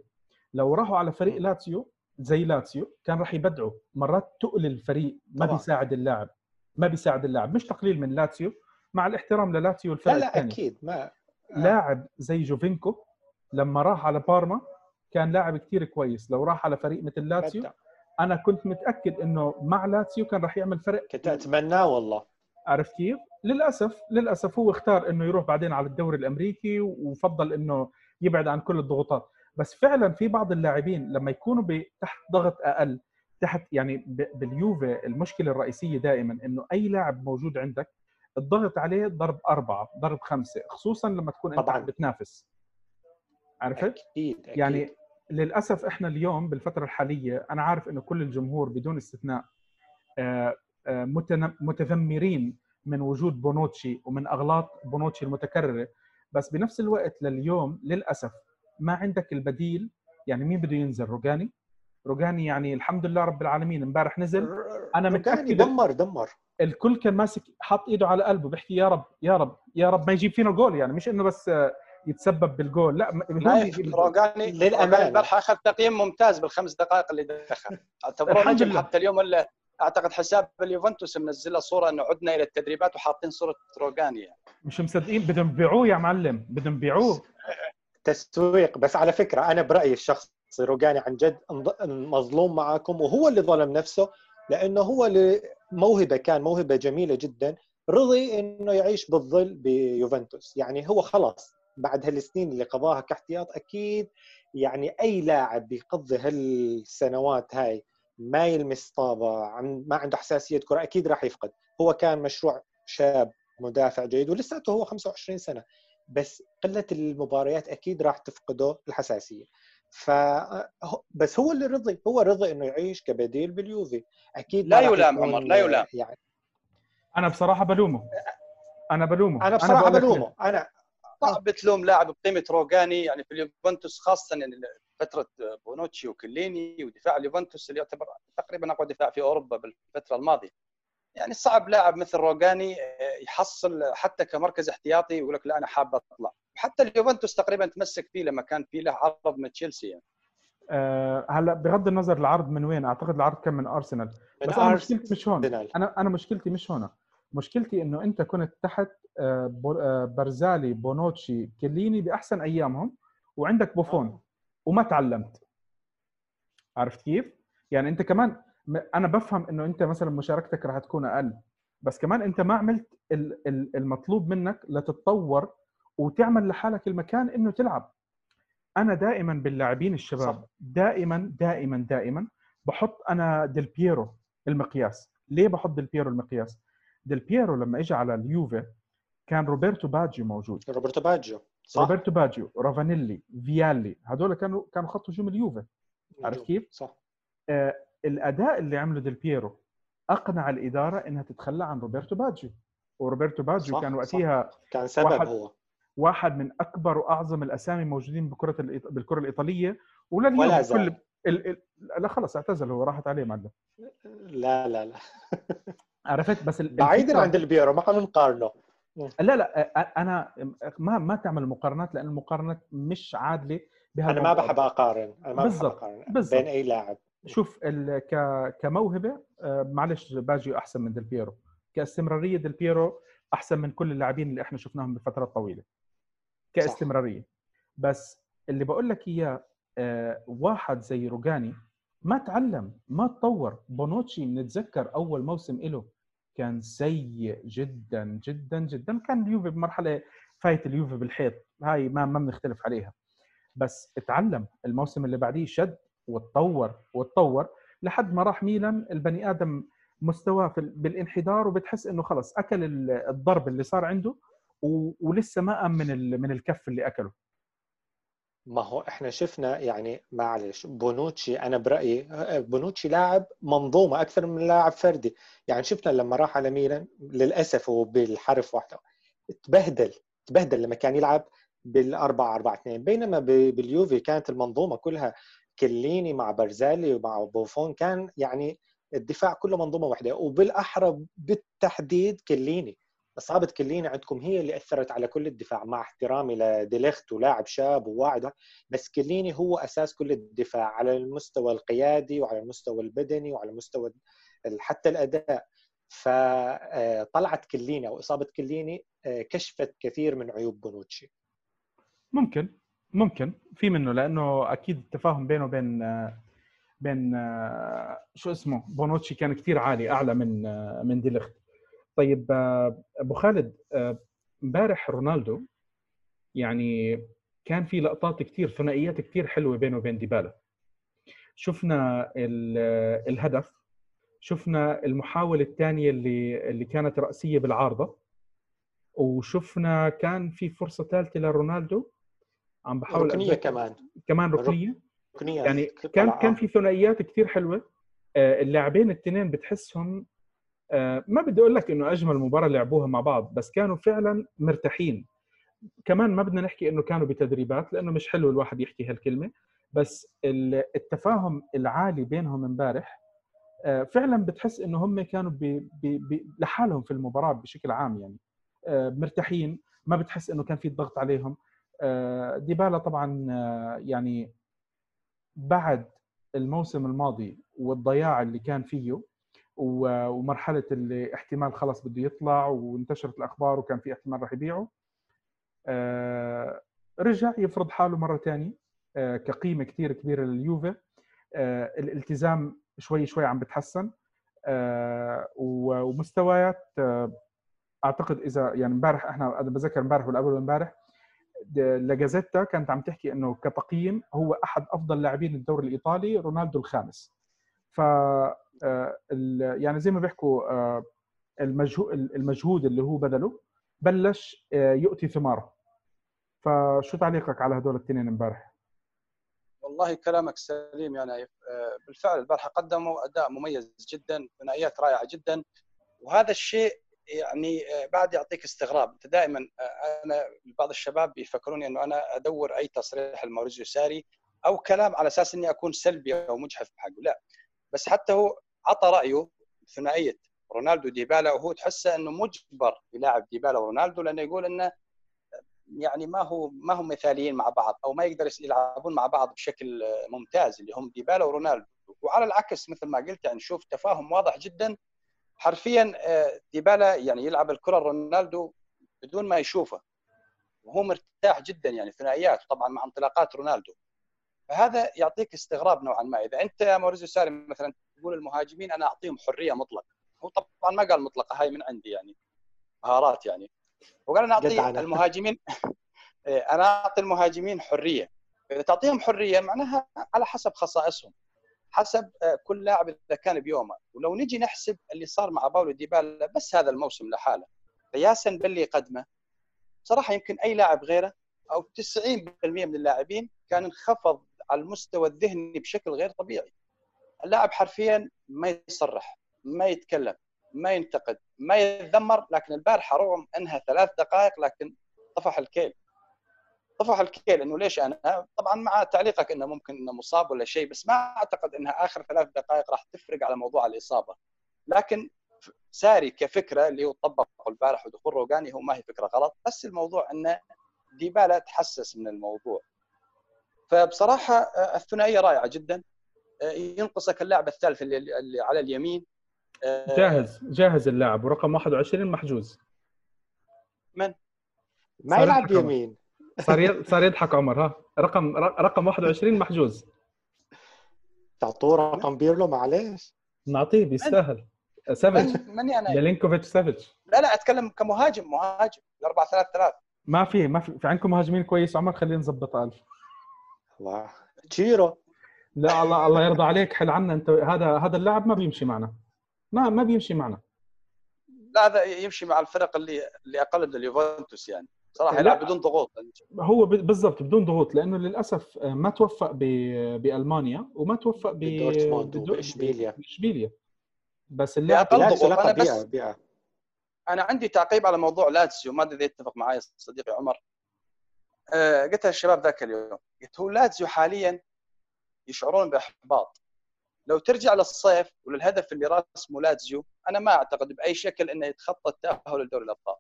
لو راحوا على فريق لاتسيو زي لاتسيو كان راح يبدعوا. مرات ثقل الفريق ما طبعا. بيساعد اللاعب ما بيساعد اللاعب. مش تقليل من لاتسيو مع الاحترام للاتسيو والفرق لا لا الثانية. أكيد ما آه. لاعب زي جوفينكو لما راح على بارما كان لاعب كثير كويس. لو راح على فريق مثل لاتسيو أنا كنت متأكد إنه مع لاتسيو كان راح يعمل فرق. كنت أتمناه والله. عرفت كيف؟ للأسف للأسف هو اختار إنه يروح بعدين على الدوري الأمريكي وفضل إنه يبعد عن كل الضغوطات بس فعلا في بعض اللاعبين لما يكونوا تحت ضغط أقل تحت يعني باليوفي المشكلة الرئيسية دائما إنه أي لاعب موجود عندك الضغط عليه ضرب أربعة ضرب خمسة خصوصا لما تكون أنت طبعا بتنافس عرفت؟ أكيد, أكيد. يعني للأسف إحنا اليوم بالفترة الحالية أنا عارف إنه كل الجمهور بدون استثناء آه، آه، متذمرين من وجود بونوتشي ومن أغلاط بونوتشي المتكررة بس بنفس الوقت لليوم للأسف ما عندك البديل. يعني مين بده ينزل؟ روجاني؟ روجاني يعني الحمد لله رب العالمين امبارح نزل. أنا متأكد دمر دمر. الكل كان ماسك حاط إيده على قلبه بيحكي يا رب يا رب يا رب ما يجيب فينا جول يعني مش إنه بس يتسبب بالجول لا ما يجيب روجاني للأمانة. البارحه اخذ تقييم ممتاز بالخمس دقائق اللي دخل. اعتبروه نجم حتى اليوم اللي أعتقد حساب اليوفنتوس منزله صورة إنه عدنا إلى التدريبات وحاطين صورة روجاني يعني. مش مصدقين؟ بدهم يبيعوه يا معلم. بدهم يبيعوه. تسويق. بس على فكرة أنا برأيي الشخصي روجاني عن جد مظلوم معكم وهو اللي ظلم نفسه لأنه هو اللي موهبة كان موهبة جميلة جدا رضي إنه يعيش بالظل بيوفنتوس. يعني هو خلاص بعد هالسنين اللي قضاها كاحتياط أكيد يعني أي لاعب بيقضي هالسنوات هاي ما يلمس طابة ما عنده حساسية كرة أكيد راح يفقد. هو كان مشروع شاب مدافع جيد ولساته هو 25 سنة. بس قلة المباريات أكيد راح تفقده الحساسية. ف بس هو اللي رضي هو رضي إنه يعيش كبديل باليوفي. أكيد لا يلام عمر لا يلام. يعني أنا بصراحة بلومه. أنا بلومه. أنا بصراحة أنا بلومه. أنا صعب تلوم لاعب بقيمة روجاني يعني في اليوفنتوس خاصة يعني فترة بونوتشي وكليني ودفاع اليوفنتوس اللي يعتبر تقريبا أقوى دفاع في أوروبا بالفترة الماضية. يعني صعب لاعب مثل روجاني يحصل حتى كمركز احتياطي يقول لك لا أنا حاب أطلع. حتى اليوفنتوس تقريبا تمسك فيه لما كان في له عرض من تشيلسي يعني. أه هلا بغض النظر العرض من وين أعتقد العرض كان من أرسنال. بس أنا مشكلتي مش هون. أنا أنا مشكلتي مش هون. مشكلتي إنه أنت كنت تحت آه، آه، برزالي بونوتشي كليني بأحسن أيامهم وعندك بوفون. آه. وما تعلمت. عرفت كيف؟ يعني انت كمان أنا بفهم انه انت مثلا مشاركتك راح تكون أقل بس كمان انت ما عملت المطلوب منك لتتطور وتعمل لحالك المكان إنه تلعب. أنا دائما باللاعبين الشباب صح. دائما دائما دائما بحط أنا ديل بيرو المقياس. ليه بحط ديل بيرو المقياس؟ ديل بيرو لما اجى على اليوفي كان روبرتو باجيو موجود. روبرتو باجيو صح. روبرتو باجيو رافانيلي فيالي هذول كانوا كانوا خط هجوم اليوفي. عرفت كيف؟ صح. آه الأداء اللي عمله ديل بيرو أقنع الإدارة إنها تتخلى عن روبرتو باجيو. وروبرتو باجيو صح. كان وقتها صح. كان سبب واحد هو. واحد من أكبر وأعظم الأسامي موجودين بكرة بالكرة الإيطالية. ولليوم ولا كل ال... ال... لا خلص اعتزل هو راحت عليه معلم. لا لا لا. عرفت؟ بس بعيدا عن البيرو ما نقارنه. لا لا أنا ما ما تعمل مقارنات لأن المقارنات مش عادلة أنا ما بحب أقارن أنا ما بحب أقارن بالزبط. بين أي لاعب. شوف ك... كموهبة معلش باجيو أحسن من ديل بيرو. كاستمرارية ديل بيرو أحسن من كل اللاعبين اللي إحنا شفناهم بفترات طويلة. كاستمرارية. صح. بس اللي بقول لك إياه واحد زي روجاني ما تعلم ما تطور. بونوتشي نتذكر أول موسم له كان سيء جدا جدا جدا. كان اليوفي بمرحلة فايت اليوفي بالحيط. هاي ما ما بنختلف عليها. بس اتعلم. الموسم اللي بعديه شد وتطور وتطور لحد ما راح ميلان. البني آدم مستواه بالانحدار وبتحس إنه خلص أكل الضرب اللي صار عنده ولسه ما قام من من الكف اللي أكله. ما هو إحنا شفنا يعني معلش بونوتشي أنا برأيي بونوتشي لاعب منظومة أكثر من لاعب فردي. يعني شفنا لما راح على ميلان للأسف هو بالحرف واحدة. تبهدل تبهدل لما كان يلعب بالأربعة أربعة اثنين. بينما باليوفي كانت المنظومة كلها كليني مع برزالي ومع بوفون كان يعني الدفاع كله منظومة واحدة. وبالاحرى بالتحديد كليني. اصابه كليني عندكم هي اللي أثرت على كل الدفاع مع احترامي لديليخت ولاعب شاب وواعد بس كليني هو أساس كل الدفاع على المستوى القيادي وعلى المستوى البدني وعلى مستوى حتى الأداء. فطلعت كليني أو إصابة كليني كشفت كثير من عيوب بونوتشي. ممكن ممكن. في منه لأنه أكيد التفاهم بينه وبين بين شو اسمه بونوتشي كان كثير عالي أعلى من من ديليخت. طيب أبو خالد امبارح رونالدو يعني كان في لقطات كثير ثنائيات كثير حلوة بينه وبين ديبالا. شفنا الهدف شفنا المحاولة الثانية اللي اللي كانت رأسية بالعارضة وشفنا كان في فرصة ثالثة لرونالدو. عم بحاول ركنية كمان. كمان ركنية. ركنية يعني كان كان في ثنائيات كثير حلوة. آه، اللاعبين الاثنين بتحسهم آه، ما بدي أقول لك إنه أجمل مباراة لعبوها مع بعض بس كانوا فعلا مرتاحين. كمان ما بدنا نحكي إنه كانوا بتدريبات لأنه مش حلو الواحد يحكي هالكلمة بس التفاهم العالي بينهم امبارح آه، فعلا بتحس إنه هم كانوا بي بي لحالهم في المباراة بشكل عام يعني. آه، مرتاحين ما بتحس إنه كان في ضغط عليهم. ديبالا طبعا يعني بعد الموسم الماضي والضياع اللي كان فيه ومرحلة اللي احتمال خلص بده يطلع وانتشرت الأخبار وكان في احتمال راح يبيعه. آه، رجع يفرض حاله مرة ثانية آه، كقيمة كثير كبيرة لليوفي آه، الالتزام شوي شوي عم بتحسن. ومستويات أعتقد إذا يعني امبارح إحنا أنا بذكر امبارح ولا قبل امبارح لاجازيتا كانت عم تحكي إنه كتقييم هو أحد أفضل لاعبين الدوري الإيطالي رونالدو الخامس. ف يعني زي ما بيحكوا المجهود اللي هو بذله بلش آه، يؤتي ثماره. فشو تعليقك على هدول الاثنين امبارح؟ والله كلامك سليم يا نايف آه، بالفعل البارحة قدموا أداء مميز جدا ثنائيات رائعة جدا. وهذا الشيء يعني آه، بعد يعطيك استغراب. أنت دائما أنا بعض الشباب بيفكروني إنه أنا أدور أي تصريح لموريزيو ساري أو كلام على أساس إني أكون سلبي أو مجحف بحقه. لا. بس حتى هو عطى رأيه ثنائية رونالدو ديبالا وهو تحسه إنه مجبر يلاعب ديبالا ورونالدو لأنه يقول إنه يعني ما هو ما هم مثاليين مع بعض أو ما يقدر يلعبون مع بعض بشكل ممتاز اللي هم ديبالا ورونالدو. وعلى العكس مثل ما قلت يعني نشوف تفاهم واضح جدا. حرفيا آه، ديبالا يعني يلعب الكرة رونالدو بدون ما يشوفه وهو مرتاح جدا يعني ثنائيات طبعا مع انطلاقات رونالدو. فهذا يعطيك استغراب نوعا ما. إذا أنت يا موريزيو ساري مثلا تقول المهاجمين أنا أعطيهم حرية مطلقة. هو طبعا ما قال مطلقة هاي من عندي يعني. مهارات يعني. وقال أنا أعطي المهاجمين إيه، أنا أعطي المهاجمين حرية. إذا تعطيهم حرية معناها على حسب خصائصهم حسب آه، كل لاعب إذا كان بيومه. ولو نجي نحسب اللي صار مع باولو ديبالا بس هذا الموسم لحاله. قياسا باللي قدمه صراحة يمكن أي لاعب غيره أو 90% من اللاعبين كان انخفض على المستوى الذهني بشكل غير طبيعي. اللاعب حرفيا ما يصرح ما يتكلم ما ينتقد ما يتذمر لكن البارحة رغم إنها ثلاث دقائق لكن طفح الكيل. طفح الكيل إنه ليش أنا؟ طبعا مع تعليقك إنه ممكن إنه مصاب ولا شيء بس ما أعتقد إنها آخر ثلاث دقائق راح تفرق على موضوع الإصابة. لكن ساري كفكرة اللي هو طبقه البارح ودخول روجاني هو ما هي فكرة غلط بس الموضوع إنه ديبالا تحسس من الموضوع. فبصراحة آه، الثنائية رائعة جدا. آه، ينقصك اللاعب الثالث اللي, اللي على اليمين. آه، جاهز جاهز اللاعب. ورقم 21 محجوز. من؟ ما يلعب يمين صار صار يضحك عمر ها. رقم رقم 21 محجوز. تعطوه رقم بيرلو معلش نعطيه بيستاهل. سافيتش. ماني أنا ميلينكوفيتش سافيتش. لا لا أتكلم كمهاجم مهاجم. 4 3 3 ما في ما في في عندكم مهاجمين كويس؟ عمر خلينا نظبط ألف. الله. تشيرو. لا الله الله يرضى عليك حل عنا انت. هذا هذا اللاعب ما بيمشي معنا. ما ما بيمشي معنا. لا هذا يمشي مع الفرق اللي اللي أقل من اليوفنتوس يعني. صراحة يلعب بدون ضغوط. هو بالضبط بدون ضغوط لأنه للأسف ما توفق بألمانيا وما توفق بدورتموند وباشبيليا إشبيليا. بس اللاعب أقل ضغوط أنا بس بيع. أنا عندي تعقيب على موضوع لاتسيو. ما أدري إذا يتفق معي صديقي عمر. قلت للشباب ذاك اليوم قلت هو لاتسيو حاليا يشعرون باحباط. لو ترجع للصيف وللهدف اللي رسمه لاتزيو أنا ما أعتقد بأي شكل إنه يتخطى التأهل لدوري الأبطال.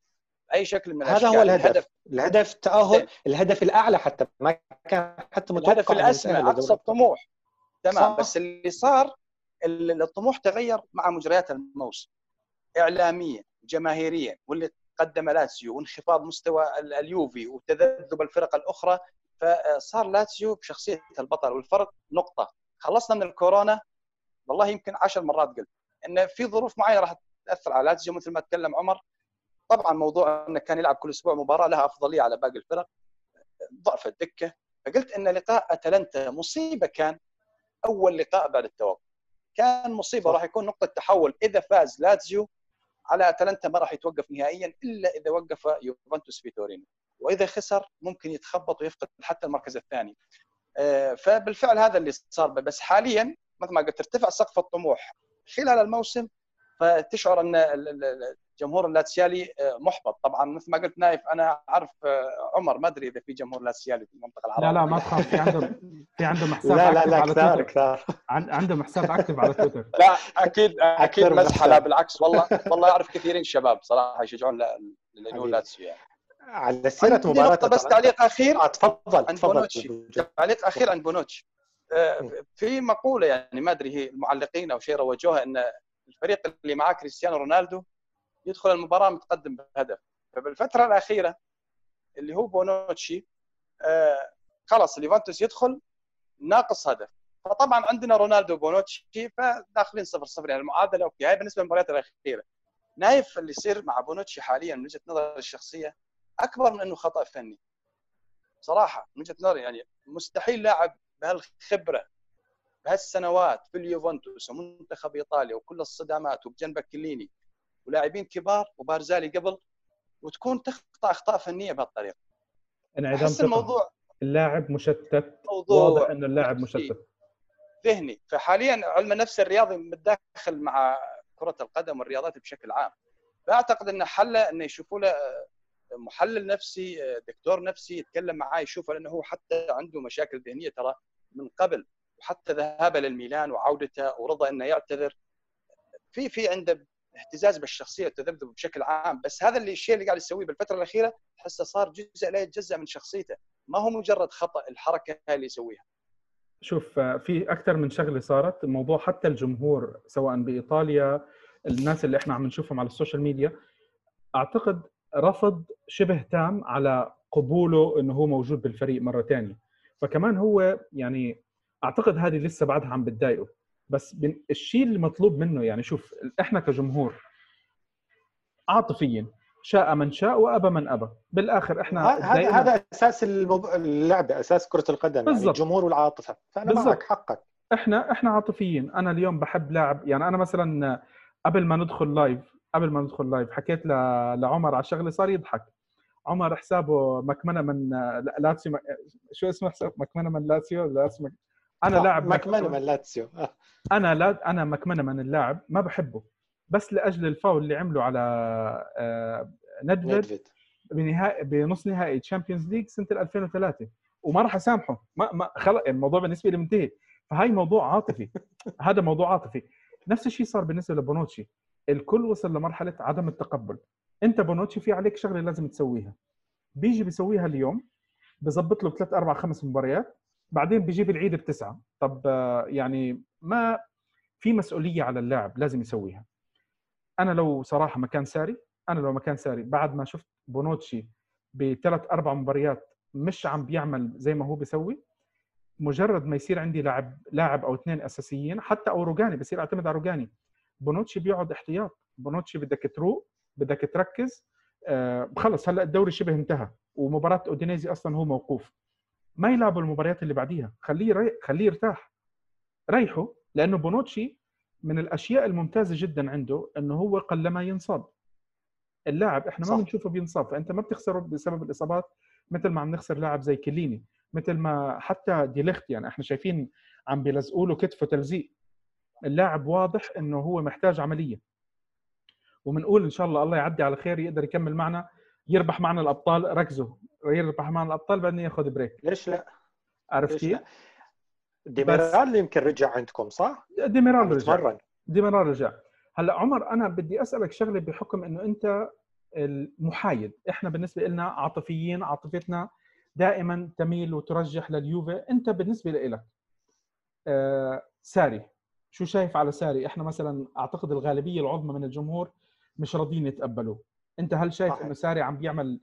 بأي شكل من هذا هو الهدف. الهدف, الهدف تأهل الهدف الأعلى حتى ما كان حتى متوقع الهدف الأسمى أقصى الطموح تمام صح. بس اللي صار الطموح تغير مع مجريات الموسم. اعلاميا جماهيريا واللي قدم لاتسيو وانخفاض مستوى اليوفي وتذبذب الفرق الأخرى فصار لاتسيو بشخصية البطل. والفرق نقطة. خلصنا من الكورونا والله يمكن عشر مرات قلت إن في ظروف معينة راح تأثر على لاتسيو مثل ما تكلم عمر. طبعا موضوع إنه كان يلعب كل أسبوع مباراة لها أفضلية على باقي الفرق. ضعف الدكة. فقلت إن لقاء أتلانتا مصيبة كان أول لقاء بعد التوقف. كان مصيبة راح يكون نقطة تحول. إذا فاز لاتزيو على أتلانتا ما راح يتوقف نهائيا إلا إذا وقف يوفنتوس في تورينو. وإذا خسر ممكن يتخبط ويفقد حتى المركز الثاني. آه، فبالفعل هذا اللي صار. بس حاليا مثل ما قلت ارتفع سقف الطموح. خلال الموسم فتشعر أن جمهور اللاتسيالي آه، محبط. طبعا مثل ما قلت نايف أنا أعرف آه، عمر ما أدري إذا في جمهور لاتسيالي في المنطقة العربية. لا لا ما تخاف. في عندهم في عندهم حساب لا لا لا كثار كثار. عندهم حساب اكتف على تويتر لا أكيد أكيد مزحه لا بالعكس. والله والله أعرف كثيرين شباب صراحة يشجعون لاتسيو يعني على سيرة مباراة بس تعليق أخير. آه تفضل عن بونوتشي. تعليق أخير عن بونوتشي. في مقولة يعني ما أدري هي المعلقين أو شيء روجوها إن الفريق اللي معاه كريستيانو رونالدو يدخل المباراة متقدم بهدف. فبالفترة الأخيرة اللي هو بونوتشي آه خلاص اليوفنتوس يدخل ناقص هدف. فطبعا عندنا رونالدو وبونوتشي فداخلين صفر صفر. يعني المعادلة أوكي هاي بالنسبة للمباريات الأخيرة. نايف اللي يصير مع بونوتشي حاليا من وجهة نظري الشخصية أكبر من إنه خطأ فني. صراحة من وجهة نظري يعني مستحيل لاعب بهالخبرة بهالسنوات في اليوفنتوس ومنتخب إيطاليا وكل الصدامات وبجنبك كليني ولاعبين كبار وبارزالي قبل وتكون تخطأ أخطاء فنية بهالطريقة. انعدام أحس الموضوع اللاعب مشتت موضوع واضح إنه اللاعب مشتت. ذهني. فحاليا علم النفس الرياضي متداخل مع كرة القدم والرياضات بشكل عام. فأعتقد ان حله إنه يشوفوا له محلل نفسي دكتور نفسي يتكلم معاه يشوفه لأنه هو حتى عنده مشاكل ذهنية ترى من قبل. وحتى ذهابه للميلان وعودته ورضى أنه يعتذر. في في عنده اهتزاز بالشخصية والتذبذب بشكل عام. بس هذا اللي الشيء اللي قاعد يسويه بالفترة الأخيرة تحسه صار جزء لا يتجزأ من شخصيته. ما هو مجرد خطأ الحركة اللي يسويها. شوف في أكثر من شغلة صارت. الموضوع حتى الجمهور سواء بإيطاليا الناس اللي إحنا عم نشوفهم على السوشيال ميديا أعتقد رفض شبه تام على قبوله إنه هو موجود بالفريق مرة ثانية فكمان هو يعني أعتقد هذه لسه بعدها عم بتضايقه. بس الشيء اللي مطلوب منه يعني شوف إحنا كجمهور عاطفيا شاء من شاء وأبى من أبى. بالآخر إحنا هذا هذا أساس اللعبه أساس كرة القدم يعني بالزبط. يعني الجمهور والعاطفة. فأنا بالزبط. معك حقك. إحنا إحنا عاطفيين أنا اليوم بحب لاعب يعني أنا مثلا قبل ما ندخل live قبل ما ندخل live حكيت لعمر على شغله صار يضحك. عمر حسابه مكمنة من لاتسيو شو اسمه حساب مكمنة من لاتسيو؟ لاتسيو أنا لاعب مكمنه من لاتسيو. أنا لا أنا مكمنه من اللاعب ما بحبه. بس لأجل الفاول اللي عمله على آه، ندفيد بنهائي بنص نهائي Champions League سنة 2003 وما راح أسامحه. ما ما خلق الموضوع بالنسبة لي منتهي. فهاي موضوع عاطفي. هذا موضوع عاطفي. نفس الشيء صار بالنسبة لبونوتشي. الكل وصل لمرحلة عدم التقبل. أنت بونوتشي في عليك شغلة لازم تسويها. بيجي بيسويها اليوم بظبط له ثلاث أربع خمس مباريات بعدين بيجيب العيد بتسعة. طب آه، يعني ما في مسؤولية على اللاعب لازم يسويها. أنا لو صراحة مكان ساري أنا لو مكان ساري بعد ما شفت بونوتشي بثلاث أربع مباريات مش عم بيعمل زي ما هو بيسوي مجرد ما يصير عندي لاعب لاعب أو اثنين أساسيين حتى أو روجاني بصير أعتمد على روجاني بونوتشي بيقعد احتياط. بونوتشي بدك تروق بدك تركز آه خلص هلأ الدوري شبه انتهى ومباراة أودينيزي أصلا هو موقوف. ما يلعبوا المباريات اللي بعديها. خليه ري... خليه يرتاح. ريحه لأنه بونوتشي من الأشياء الممتازة جدا عنده إنه هو قلما ينصاب. اللاعب إحنا ما بنشوفه بينصاب فأنت ما بتخسره بسبب الإصابات مثل ما عم نخسر لاعب زي كليني مثل ما حتى ديليخت يعني إحنا شايفين عم بيلزقوا له كتفه تلزيق. اللاعب واضح إنه هو محتاج عملية. وبنقول إن شاء الله الله يعدي على خير يقدر يكمل معنا يربح معنا الأبطال. ركزوا. يربح معنا الأبطال بعدين ياخذ break ليش لا؟ عرفت كيف؟ ديميرال يمكن رجع عندكم صح؟ ديميرال رجع. ديميرال رجع. هلا عمر أنا بدي أسألك شغلة بحكم إنه أنت المحايد. إحنا بالنسبة لنا عاطفيين عاطفتنا دائما تميل وترجح لليوفي أنت بالنسبة لك آه ساري شو شايف على ساري؟ إحنا مثلا أعتقد الغالبية العظمى من الجمهور مش راضيين يتقبلوه. أنت هل شايف إنه ساري عم بيعمل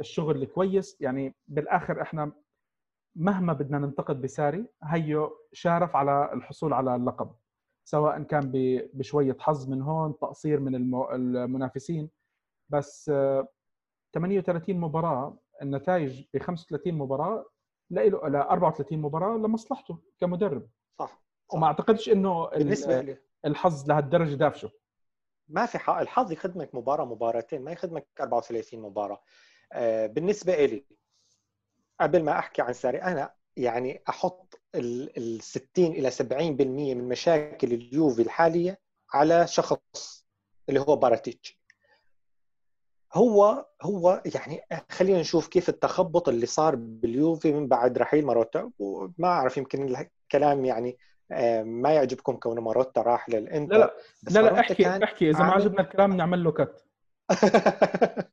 الشغل الكويس. يعني بالآخر إحنا مهما بدنا ننتقد بساري هيو شارف على الحصول على اللقب سواء كان بشوية حظ من هون تقصير من المنافسين. بس 38 مباراة النتائج ب 35 مباراة له ل 34 مباراة لمصلحته كمدرب. صح, صح. وما أعتقدش إنه بالنسبة لي. الحظ لهالدرجة دافشه. ما في حق الحظ يخدمك مباراة مباراتين ما يخدمك 34 مباراة. آه بالنسبة لي قبل ما أحكي عن ساري أنا يعني أحط ال 60 إلى 70% من مشاكل اليوفي الحالية على شخص اللي هو باراتيتشي. هو هو يعني خلينا نشوف كيف التخبط اللي صار باليوفي من بعد رحيل ماروتا وما أعرف يمكن الكلام يعني ما يعجبكم كون ماروتا راح للإنتر؟ لا لا. لا, لا احكي احكي. إذا ما عجبنا الكلام نعمل له cut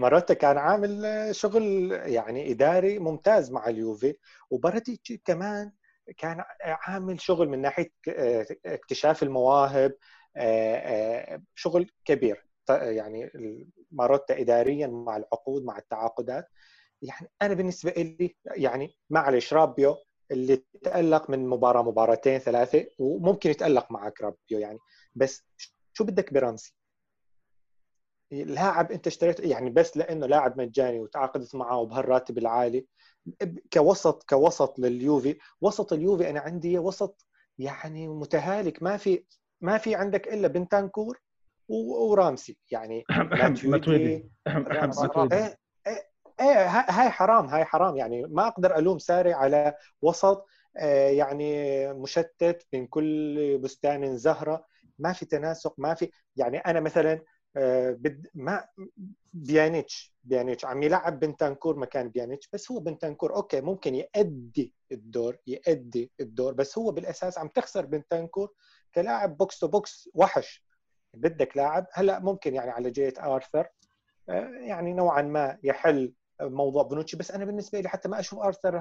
ماروتا كان عامل شغل يعني إداري ممتاز مع اليوفي وباراتيتش كمان كان عامل شغل من ناحية اكتشاف المواهب شغل كبير. يعني ماروتا اداريا مع العقود مع التعاقدات. يعني أنا بالنسبة لي يعني معلش رابيو اللي تألق من مباراة مباراتين ثلاثة وممكن يتألق معك رابيو يعني. بس شو بدك برامسي؟ لاعب انت اشتريت يعني بس لأنه لاعب مجاني وتعاقدت معه بهالراتب العالي كوسط كوسط لليوفي. وسط اليوفي أنا عندي وسط يعني متهالك. ما في ما في عندك إلا بنتانكور ورامسي يعني. ماتويدي إيه هاي حرام هاي حرام. يعني ما أقدر ألوم ساري على وسط آه، يعني مشتت بين كل بستان زهرة. ما في تناسق ما في يعني أنا مثلا آه، بد ما بيانيتش بيانيتش. عم يلعب بنتانكور مكان بيانيتش بس هو بنتانكور. okay ممكن يأدي الدور يأدي الدور بس هو بالأساس عم تخسر بنتانكور كلاعب box to box وحش. بدك لاعب هلأ ممكن يعني على جهة آرثر آه، يعني نوعا ما يحل موضوع بونوتشي بس أنا بالنسبة لي حتى ما أشوف أرثر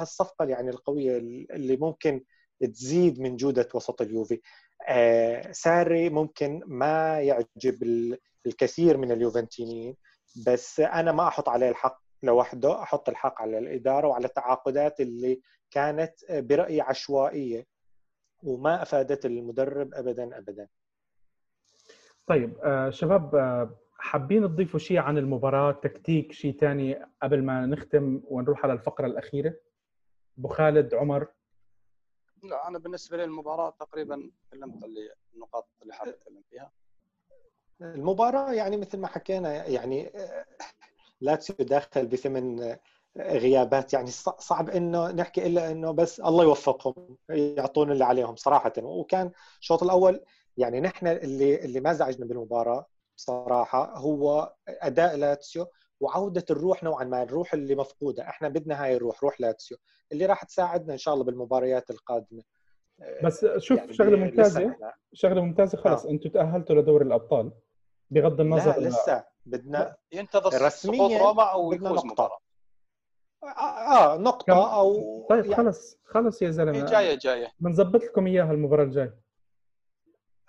هالصفقة يعني القوية اللي ممكن تزيد من جودة وسط اليوفي. آه ساري ممكن ما يعجب الكثير من اليوفنتينيين بس أنا ما أحط عليه الحق لوحده أحط الحق على الإدارة وعلى التعاقدات اللي كانت برأيي عشوائية وما أفادت المدرب ابدا ابدا. طيب آه شباب آه حابين تضيفوا شيء عن المباراة تكتيك شيء ثاني قبل ما نختم ونروح على الفقرة الأخيرة؟ أبو خالد عمر؟ لا أنا بالنسبة لي المباراة تقريبا تكلمت اللي النقاط اللي حاب أتكلم فيها. المباراة يعني مثل ما حكينا يعني لاتسيو داخل بثمن غيابات. يعني صعب إنه نحكي إلا إنه بس الله يوفقهم يعطون اللي عليهم صراحة. وكان الشوط الأول يعني نحن اللي اللي ما زعجنا بالمباراة. صراحة هو أداء لاتسيو وعودة الروح نوعا ما الروح اللي مفقودة. إحنا بدنا هاي الروح روح لاتسيو اللي راح تساعدنا إن شاء الله بالمباريات القادمة. بس شوف يعني شغلة ممتازة. شغلة ممتازة خلص آه. أنتم تأهلتوا لدوري الأبطال بغض النظر لا لسه بدنا ينتظر رسميا روما أو مباراة. آه, آه، نقطة أو طيب يعني خلص خلص يا زلمة. جاية جاية. بنظبط لكم إياها المباراة الجاية.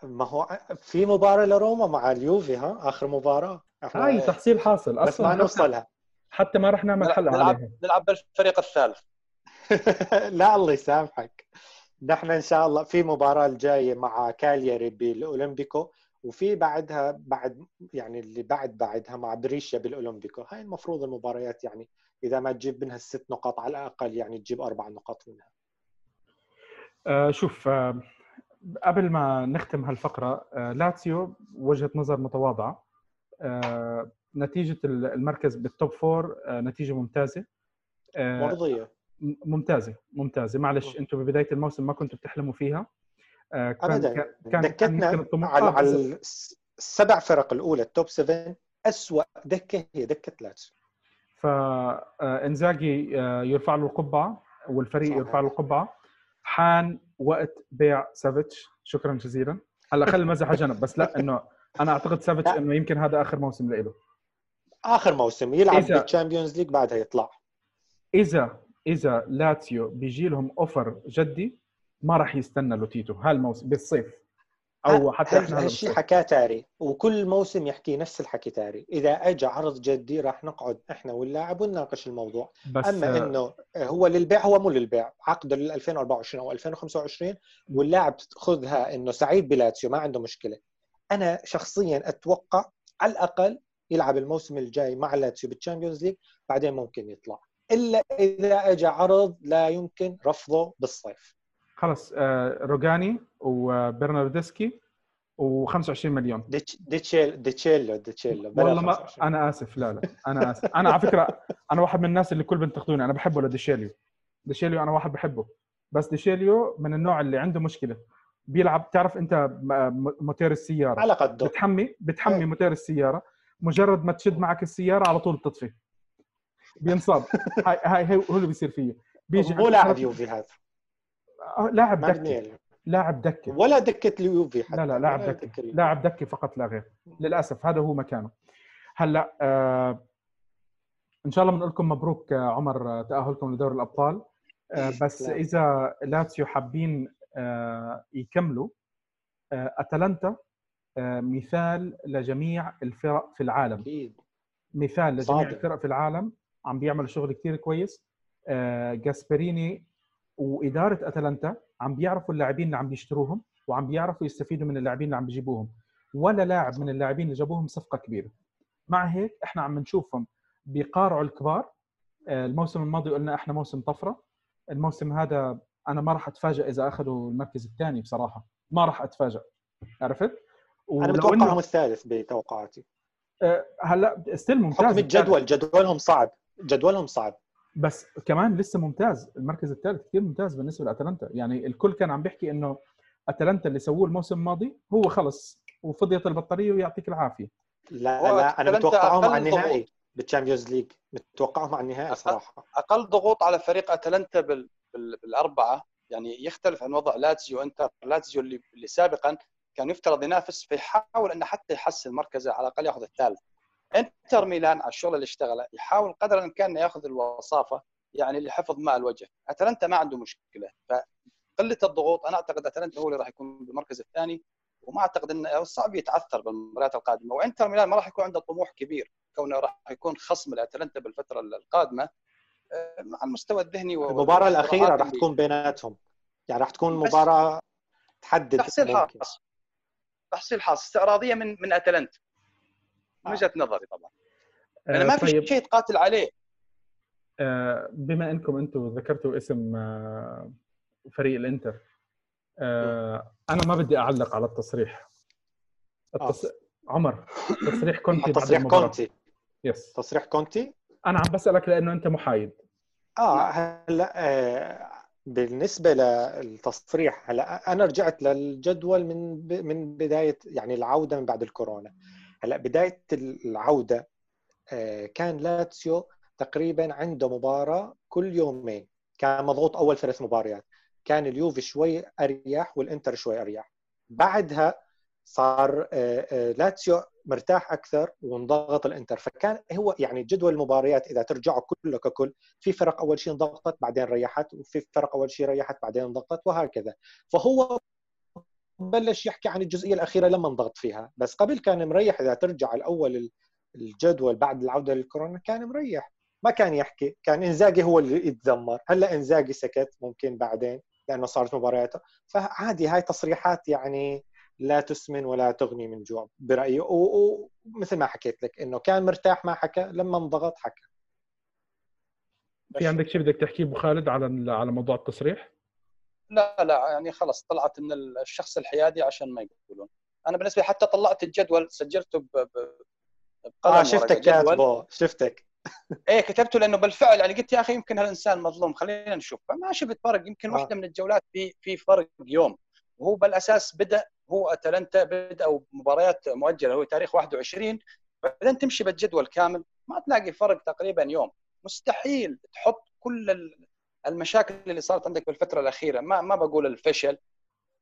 ما هو في مباراة لروما مع اليوفي ها؟ آخر مباراة. هاي تحصيل حاصل. أصلا بس ما نوصلها حتى ما رح نعمل حلقة نلعب عليها. نلعب بالفريق الثالث. لا الله يسامحك. نحن إن شاء الله في مباراة الجاية مع كالياري بالأولمبيكو وفي بعدها بعد يعني اللي بعد بعدها مع بريشيا بالأولمبيكو. هاي المفروض المباريات يعني إذا ما تجيب منها الست نقاط على الأقل يعني تجيب أربع نقاط منها. آه شوف آه قبل ما نختم هالفقرة آه لاتسيو وجهة نظر متواضعة. آه نتيجة المركز بال top four آه نتيجة ممتازة. مرضية. ممتازة ممتازة. معلش أنتم ببداية الموسم ما كنتوا بتحلموا فيها. كان كان دكتنا على, على السبع فرق الأولى ال top 7 اسوء دكة هي دكة لاتسيو. فإنزاجي يرفع له القبعة والفريق صحيح. يرفع له القبعة. حان وقت بيع سافيتش. شكرا جزيلا. هلأ خلي المزح جنب. بس لا إنه أنا أعتقد سافيتش إنه يمكن هذا آخر موسم له آخر موسم يلعب إذا... بال Champions League بعدها يطلع. إذا إذا لاتسيو بيجي لهم offer جدي ما راح يستنى لوتيتو. هالموسم بالصيف. أو حتى إحنا هالشيء حكاه تاري؟ وكل موسم يحكي نفس الحكي تاري. إذا أجى عرض جدي راح نقعد إحنا واللاعب ونناقش الموضوع. بس أما إنه هو للبيع هو مو للبيع. عقده لل 2024 أو 2025 واللاعب خذها إنه سعيد بلاتسيو ما عنده مشكلة. أنا شخصيا أتوقع على الأقل يلعب الموسم الجاي مع لاتسيو بال Champions League بعدين ممكن يطلع. إلا إذا أجى عرض لا يمكن رفضه بالصيف. خلص آه، روجاني وبرناردسكي و25 مليون. ديتشيل ديتشيلو ديتشيلو والله ما أنا آسف لا لا أنا آسف. أنا على فكرة أنا واحد من الناس اللي كل بتنتقدوني أنا بحبه لديشيليو ديشيليو؟ أنا واحد بحبه. بس ديشيليو من النوع اللي عنده مشكلة. بيلعب تعرف أنت موتير السيارة. على قده. بتحمي بتحمي إيه. موتير السيارة. مجرد ما تشد معك السيارة على طول بتطفي. بينصاب. هاي هاي هو اللي بيصير فيه بيجي مو لاعب يوفي هذا. آه، لاعب دكه لاعب دكه ولا دكة اليوفي حتى. لا لا لاعب دكة لاعب دكه فقط لا غير. للأسف هذا هو مكانه. هلا آه إن شاء الله بنقول لكم مبروك آه، عمر تأهلكم لدوري الأبطال. آه بس لا. إذا لاتسيو حابين آه يكملوا آه أتلانتا آه مثال لجميع الفرق في العالم. أكيد. مثال لجميع صادق. الفرق في العالم. عم بيعملوا شغل كثير كويس. آه جاسبريني وإدارة أتلانتا عم بيعرفوا اللاعبين اللي عم بيشتروهم وعم بيعرفوا يستفيدوا من اللاعبين اللي عم بيجيبوهم. ولا لاعب من اللاعبين اللي جابوهم صفقة كبيرة. مع هيك إحنا عم نشوفهم بيقارعوا الكبار. آه، الموسم الماضي قلنا إحنا موسم طفرة. الموسم هذا أنا ما راح اتفاجئ إذا أخذوا المركز الثاني بصراحة. ما راح اتفاجئ عرفت؟ أنا متوقعهم الثالث بتوقعاتي. أه هلأ ستيل ممتاز. حكم الجدول جدولهم صعب. جدولهم صعب. بس كمان لسه ممتاز المركز الثالث كثير ممتاز بالنسبة لأتلانتا. يعني الكل كان عم بيحكي إنه أتلانتا اللي سووه الموسم الماضي هو خلص وفضيت البطارية ويعطيك العافية. لا لا أنا متوقعهم على النهائي بال Champions League. متوقعهم على النهائي صراحة. أقل ضغوط على فريق أتلانتا بال... بال... بالأربعة. يعني يختلف عن وضع لاتزيو. انتر لاتزيو اللي, اللي سابقا كان يفترض ينافس فيحاول إنه حتى يحسن مركزه على الأقل ياخذ الثالث. انتر ميلان على الشغل اللي اشتغله يحاول قدر الامكان ياخذ الوصافة يعني لحفظ ماء الوجه. أتلانتا ما عنده مشكلة. فقلة الضغوط أنا أعتقد أتلانتا هو اللي راح يكون بالمركز الثاني وما أعتقد إنه صعب يتعثر بالمباريات القادمة. وإنتر ميلان ما راح يكون عنده طموح كبير. كونه راح يكون خصم لأتلانتا بالفترة القادمة آه، مع المستوى الذهني المباراة الأخيرة راح تكون بيناتهم. يعني راح تكون مباراة تحدد تحصيل حاصل. تحصيل حاصل. استعراضية من من أتلانتا. وجهة نظري طبعا. أنا ما في طيب. شيء تقاتل عليه. آه، بما أنكم أنتم ذكرتوا اسم آه، فريق الإنتر آه، أنا ما بدي أعلق على التصريح. التص... عمر تصريح كونتي تصريح كونتي. بس تصريح كونتي؟ أنا عم بسألك لأنه أنت محايد. آه هلأ بالنسبة للتصريح هلأ أنا رجعت للجدول من من بداية يعني العودة من بعد الكورونا. هلا بداية العودة كان لاتسيو تقريبا عنده مباراة كل يومين. كان مضغوط أول ثلاث مباريات. كان اليوفي شوي أريح والإنتر شوي أريح. بعدها صار آه، آه، لاتسيو مرتاح أكثر وانضغط الإنتر. فكان هو يعني جدول المباريات إذا ترجعوا كله ككل في فرق أول شيء انضغطت بعدين ريحت وفي فرق أول شيء ريحت بعدين انضغطت وهكذا. فهو بلش يحكي عن الجزئية الأخيرة لما انضغط فيها. بس قبل كان مريح إذا ترجع الأول الجدول بعد العودة للكورونا كان مريح. ما كان يحكي. كان إنزاجي هو اللي يتذمر. هلا إنزاجي سكت ممكن بعدين لأنه صارت مبارياته. فعادي هاي تصريحات يعني لا تسمن ولا تغني من جوع برأيي. ومثل ما حكيت لك إنه كان مرتاح ما حكى. لما انضغط حكى. في عندك شيء بدك تحكيه أبو خالد على على موضوع التصريح؟ لا لا يعني خلص طلعت من الشخص الحيادي عشان ما يقولون. أنا بالنسبة حتى طلعت الجدول سجلته ب آه شفتك كاتبه شفتك. إيه كتبته لأنه بالفعل يعني قلت يا أخي يمكن هالإنسان مظلوم خلينا نشوف. فما شفت فرق يمكن آه. واحدة من الجولات في في فرق يوم. وهو بالأساس بدأ هو أتلانتا بدأ مباريات مؤجلة هو تاريخ 21 بعدين تمشي بالجدول كامل ما تلاقي فرق تقريبا يوم. مستحيل تحط كل المشاكل اللي صارت عندك بالفترة الأخيرة ما ما بقول الفشل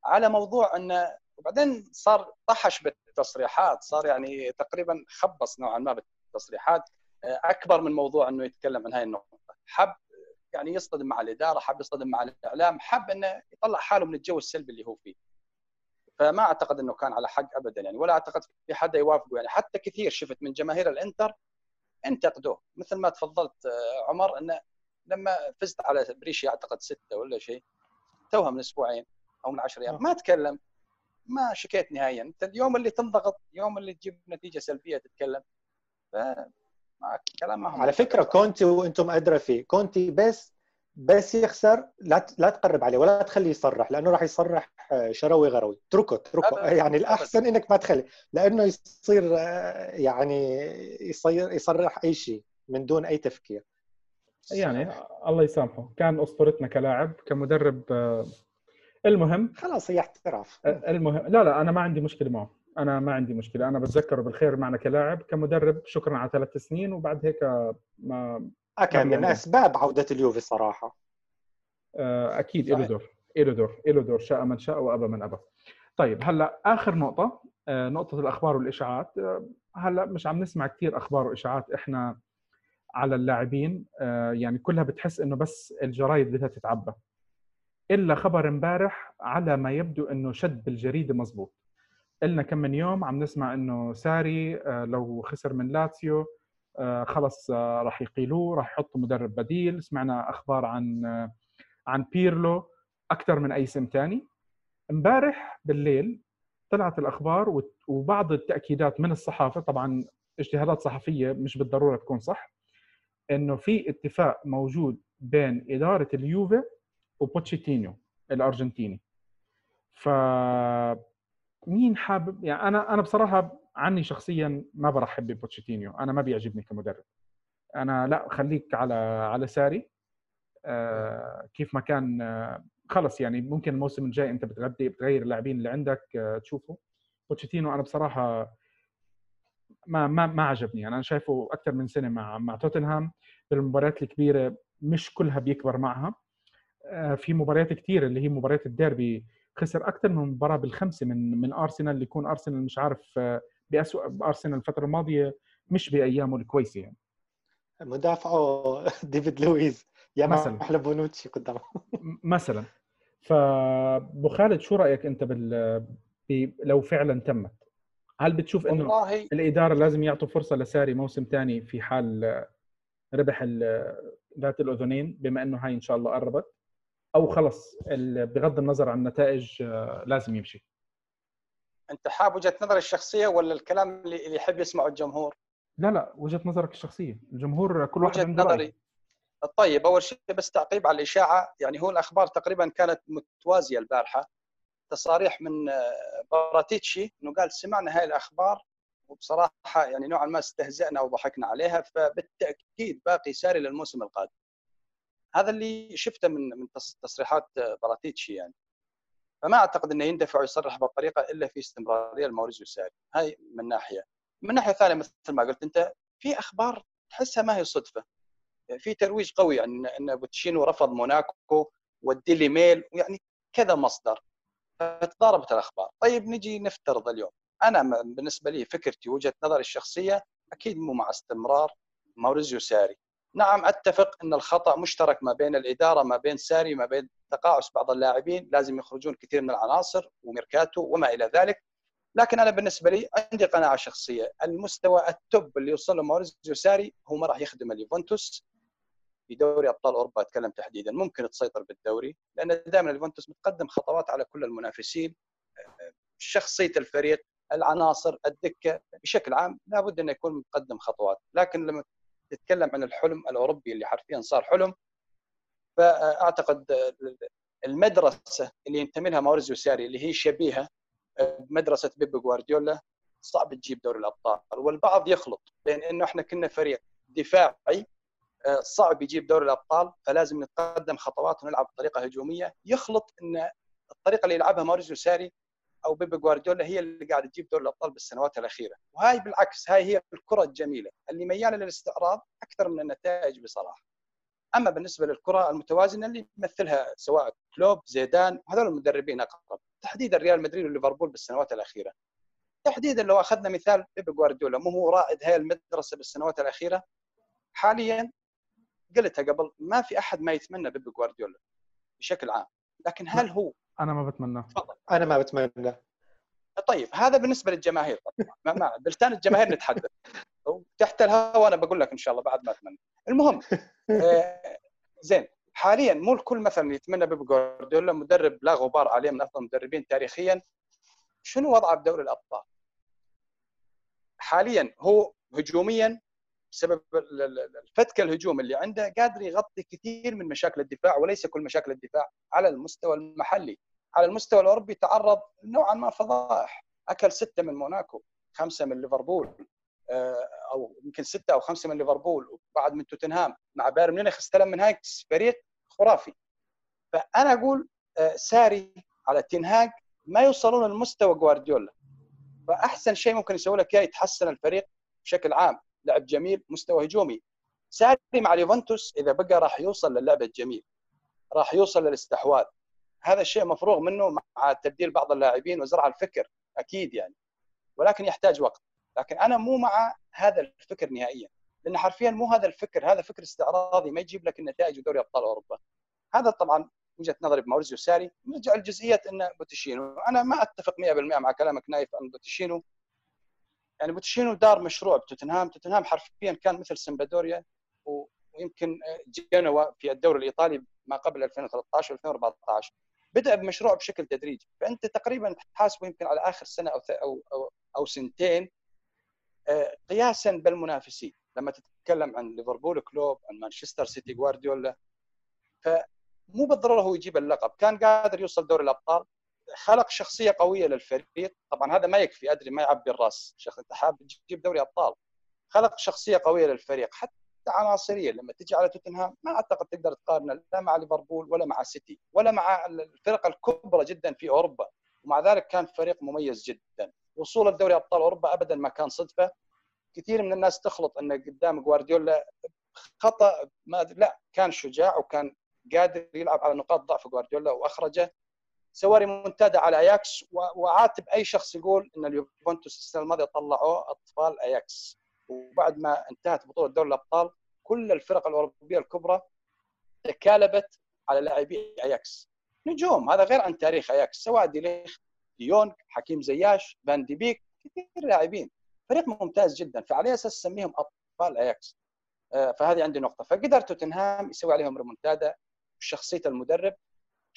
على موضوع انه وبعدين صار طحش بالتصريحات صار يعني تقريبا خبص نوعا ما بالتصريحات أكبر من موضوع إنه يتكلم عن هاي النقطة. حب يعني يصطدم مع الإدارة حب يصطدم مع الإعلام حب إنه يطلع حاله من الجو السلبي اللي هو فيه. فما أعتقد إنه كان على حق ابدا يعني ولا أعتقد في حدا يوافقه يعني. حتى كثير شفت من جماهير الإنتر أنتقدوه. مثل ما تفضلت آه، عمر إنه لما فزت على بريشي أعتقد ستة ولا شيء توها من أسبوعين أو من 10 أيام ما تكلم ما شكيت نهائيا. أنت اليوم اللي تنضغط يوم اللي تجيب نتيجة سلبية تتكلم ف كلام ما على فكرة كونتي وأنتم أدرى فيه كونتي بس بس يخسر لا لا تقرب عليه ولا تخليه يصرح لأنه راح يصرح آه، شروي غروي. اتركه اتركه. يعني الأحسن إنك ما تخلي لأنه يصير آه، يعني يصير يصرح أي شيء من دون أي تفكير. يعني الله يسامحه. كان أسطورتنا كلاعب كمدرب آه، المهم. خلاص هي احتراف. المهم. لا لا أنا ما عندي مشكلة معه. أنا ما عندي مشكلة. أنا بتذكره بالخير معنا كلاعب كمدرب. شكرا على ثلاث سنين وبعد هيك ما كان من أسباب عودة اليوفي صراحة. آه، أكيد. له دور. له دور. له دور. شاء من شاء وأبى من أبى. طيب هلأ آخر نقطة آه، نقطة الأخبار والإشاعات. آه، هلأ مش عم نسمع كثير أخبار وإشاعات إحنا على اللاعبين يعني كلها بتحس إنه بس الجرايد بدها تتعبى. إلا خبر امبارح على ما يبدو إنه شد بالجريدة مزبوط. قلنا كم من يوم عم نسمع إنه ساري لو خسر من لاتسيو خلص راح يقيلوه راح يحطوا مدرب بديل. سمعنا أخبار عن عن بيرلو أكثر من أي اسم ثاني امبارح بالليل طلعت الأخبار وبعض التأكيدات من الصحافة طبعا اجتهادات صحفية مش بالضرورة تكون صح إنه في اتفاق موجود بين إدارة اليوفي وبوتشيتينو الأرجنتيني. ف مين حابب؟ يعني أنا أنا بصراحة عني شخصيا ما برحب ببوتشيتينو أنا ما بيعجبني كمدرب. أنا لا خليك على على ساري. آه كيف ما كان آه خلص يعني ممكن الموسم الجاي أنت بتغدي بتغير اللاعبين اللي عندك آه تشوفه. بوتشيتينو أنا بصراحة ما ما ما عجبني. أنا شايفه أكثر من سنه مع مع توتنهام بالمباريات الكبيرة مش كلها بيكبر معها. آه، في مباريات كثيره اللي هي مباريات الديربي خسر أكثر من مباراة بالخمسة من من أرسنال اللي يكون أرسنال مش عارف آه، باسوء أرسنال الفترة الماضية مش بأيامه الكويسة يعني. مدافعه ديفيد لويز يا مثلا. أحلى بونوتشي قدامه مثلا. فأبو خالد شو رأيك أنت بال لو فعلا تمت؟ هل بتشوف إنه والله... الإدارة لازم يعطوا فرصة لساري موسم ثاني في حال ربح ذات الأذنين بما إنه هاي إن شاء الله قربت؟ أو خلص بغض النظر عن النتائج آه، لازم يمشي. أنت حاب وجهة نظري الشخصية ولا الكلام اللي يحب يسمعه الجمهور؟ لا لا وجهة نظرك الشخصية. الجمهور كل واحد وجهة نظري. طيب أول شيء بس تعقيب على الإشاعة. يعني هو الأخبار تقريبا كانت متوازية البارحة. تصاريح من آه، باراتيتشي إنه قال سمعنا هاي الأخبار وبصراحة يعني نوعا ما استهزأنا وضحكنا عليها فبالتأكيد باقي ساري للموسم القادم. هذا اللي شفته من من تصريحات براتيتشي يعني. فما أعتقد إنه يندفع ويصرح بهالطريقه إلا في استمرارية لموريزيو ساري. هاي من ناحية. من ناحية ثانية مثل ما قلت أنت في أخبار تحسها ما هي صدفة. في ترويج قوي عن إن بوتشيتينو رفض موناكو والديلي ميل ويعني كذا مصدر. فتضاربت الأخبار. طيب نجي نفترض اليوم. أنا بالنسبة لي فكرتي وجهة نظري الشخصية أكيد مو مع استمرار موريزيو ساري. نعم أتفق إن الخطأ مشترك ما بين الإدارة ما بين ساري ما بين تقاعس بعض اللاعبين. لازم يخرجون كثير من العناصر وميركاتو وما إلى ذلك. لكن أنا بالنسبة لي عندي قناعة شخصية. المستوى ال top اللي يوصل له موريزيو ساري هو ما راح يخدم اليوفنتوس. في دوري أبطال أوروبا أتكلم تحديدا. ممكن تسيطر بالدوري لأن دائما اليوفنتوس متقدم خطوات على كل المنافسين. شخصية الفريق العناصر الدكة بشكل عام لابد انه يكون متقدم خطوات. لكن لما تتكلم عن الحلم الأوروبي اللي حرفيا صار حلم فأعتقد المدرسة اللي ينتمي لها ماوريزيو ساري اللي هي شبيهة بمدرسة بيب جوارديولا صعب تجيب دوري الأبطال. والبعض يخلط بين إنه إحنا كنا فريق دفاعي صعب يجيب دوري الأبطال فلازم نتقدم خطوات ونلعب بطريقة هجومية. يخلط إن الطريقة اللي يلعبها ماوريزيو ساري أو بيب جوارديولا هي اللي قاعدة تجيب دوري الأبطال بالسنوات الأخيرة. وهاي بالعكس هاي هي الكرة الجميلة اللي ميالة للاستعراض أكثر من النتائج بصراحة. أما بالنسبة للكرة المتوازنة اللي يمثلها سواء كلوب زيدان هذول المدربين أقرب. تحديدا ريال مدريد وليفربول بالسنوات الأخيرة. تحديدا لو أخذنا مثال بيب جوارديولا مو هو رائد هاي المدرسة بالسنوات الأخيرة حاليا قلتها قبل ما في أحد ما يتمنى بيب جوارديولا بشكل عام لكن هل هو؟ أنا ما بتمنى. أنا ما بتمنى. طيب هذا بالنسبة للجماهير. طبعا ما, ما بلتان الجماهير نتحدث. تحت الهواء أنا بقول لك إن شاء الله بعد ما أتمنى. المهم آه زين حاليا مو الكل مثلا يتمنى بيب جوارديولا مدرب لا غبار عليه من أفضل المدربين تاريخيا. شنو وضعه بدوري الأبطال؟ حاليا هو هجوميا بسبب الفتك الهجوم اللي عنده قادر يغطي كثير من مشاكل الدفاع وليس كل مشاكل الدفاع على المستوى المحلي. على المستوى الأوروبي تعرض نوعا ما فضائح. أكل ستة من موناكو خمسة من ليفربول آه، أو يمكن ستة أو خمسة من ليفربول وبعد من توتنهام مع بايرن ميونخ استلم من هاينكس فريق خرافي. فأنا أقول آه، ساري على تنهاج ما يوصلون لمستوى جوارديولا. فأحسن شيء ممكن يسوي لك إياه يتحسن الفريق بشكل عام. لعب جميل مستوى هجومي. ساري مع اليوفنتوس إذا بقى راح يوصل للعب الجميل راح يوصل للاستحواذ. هذا الشيء مفروغ منه مع تبديل بعض اللاعبين وزرع الفكر أكيد يعني. ولكن يحتاج وقت. لكن أنا مو مع هذا الفكر نهائيا. لأن حرفيا مو هذا الفكر. هذا فكر استعراضي ما يجيب لك النتائج ودوري أبطال أوروبا. هذا طبعا وجهة نظري بماوريزيو ساري. نرجع لجزئية إن بوتشينو. أنا ما أتفق 100% مع كلامك نايف عن بوتشينو. يعني بوتشينو دار مشروع بتوتنهام. توتنهام حرفيا كان مثل سمبادوريا ويمكن جنوا في الدوري الإيطالي ما قبل 2013 2014 بدأ بمشروع بشكل تدريجي فأنت تقريبا تحاسبه يمكن على آخر سنة أو أو أو, سنتين آه، قياسا بالمنافسين. لما تتكلم عن ليفربول كلوب عن مانشستر سيتي جوارديولا فمو بالضرورة هو يجيب اللقب. كان قادر يوصل دوري الأبطال. خلق شخصية قوية للفريق. طبعا هذا ما يكفي أدري ما يعبي الرأس. شيخ أنت حاب تجيب دوري أبطال. خلق شخصية قوية للفريق. حتى عناصرية. لما تجي على توتنهام ما أعتقد تقدر تقارن لا مع ليفربول ولا مع سيتي ولا مع الفرق الكبرى جدا في أوروبا. ومع ذلك كان فريق مميز جدا. وصول الدوري أبطال أوروبا ابدا ما كان صدفة. كثير من الناس تخلط انه قدام جوارديولا خطأ ما لا كان شجاع وكان قادر يلعب على نقاط ضعف جوارديولا وأخرجه. سوى ريمونتادا على أياكس وعاتب أي شخص يقول إن اليوفنتوس السنة الماضية طلعوا أطفال أياكس. وبعد ما انتهت بطولة دوري الأبطال كل الفرق الأوروبية الكبرى تكالبت على لاعبي أياكس. نجوم هذا غير عن تاريخ أياكس. سواء ديليخ ديونغ حكيم زياش فان دي بيك كثير لاعبين. فريق ممتاز جدا. فعلى أساس سميهم أطفال أياكس. آه، فهذه عندي نقطة. فقدر توتنهام يسوي عليهم ريمونتادا بشخصيه المدرب.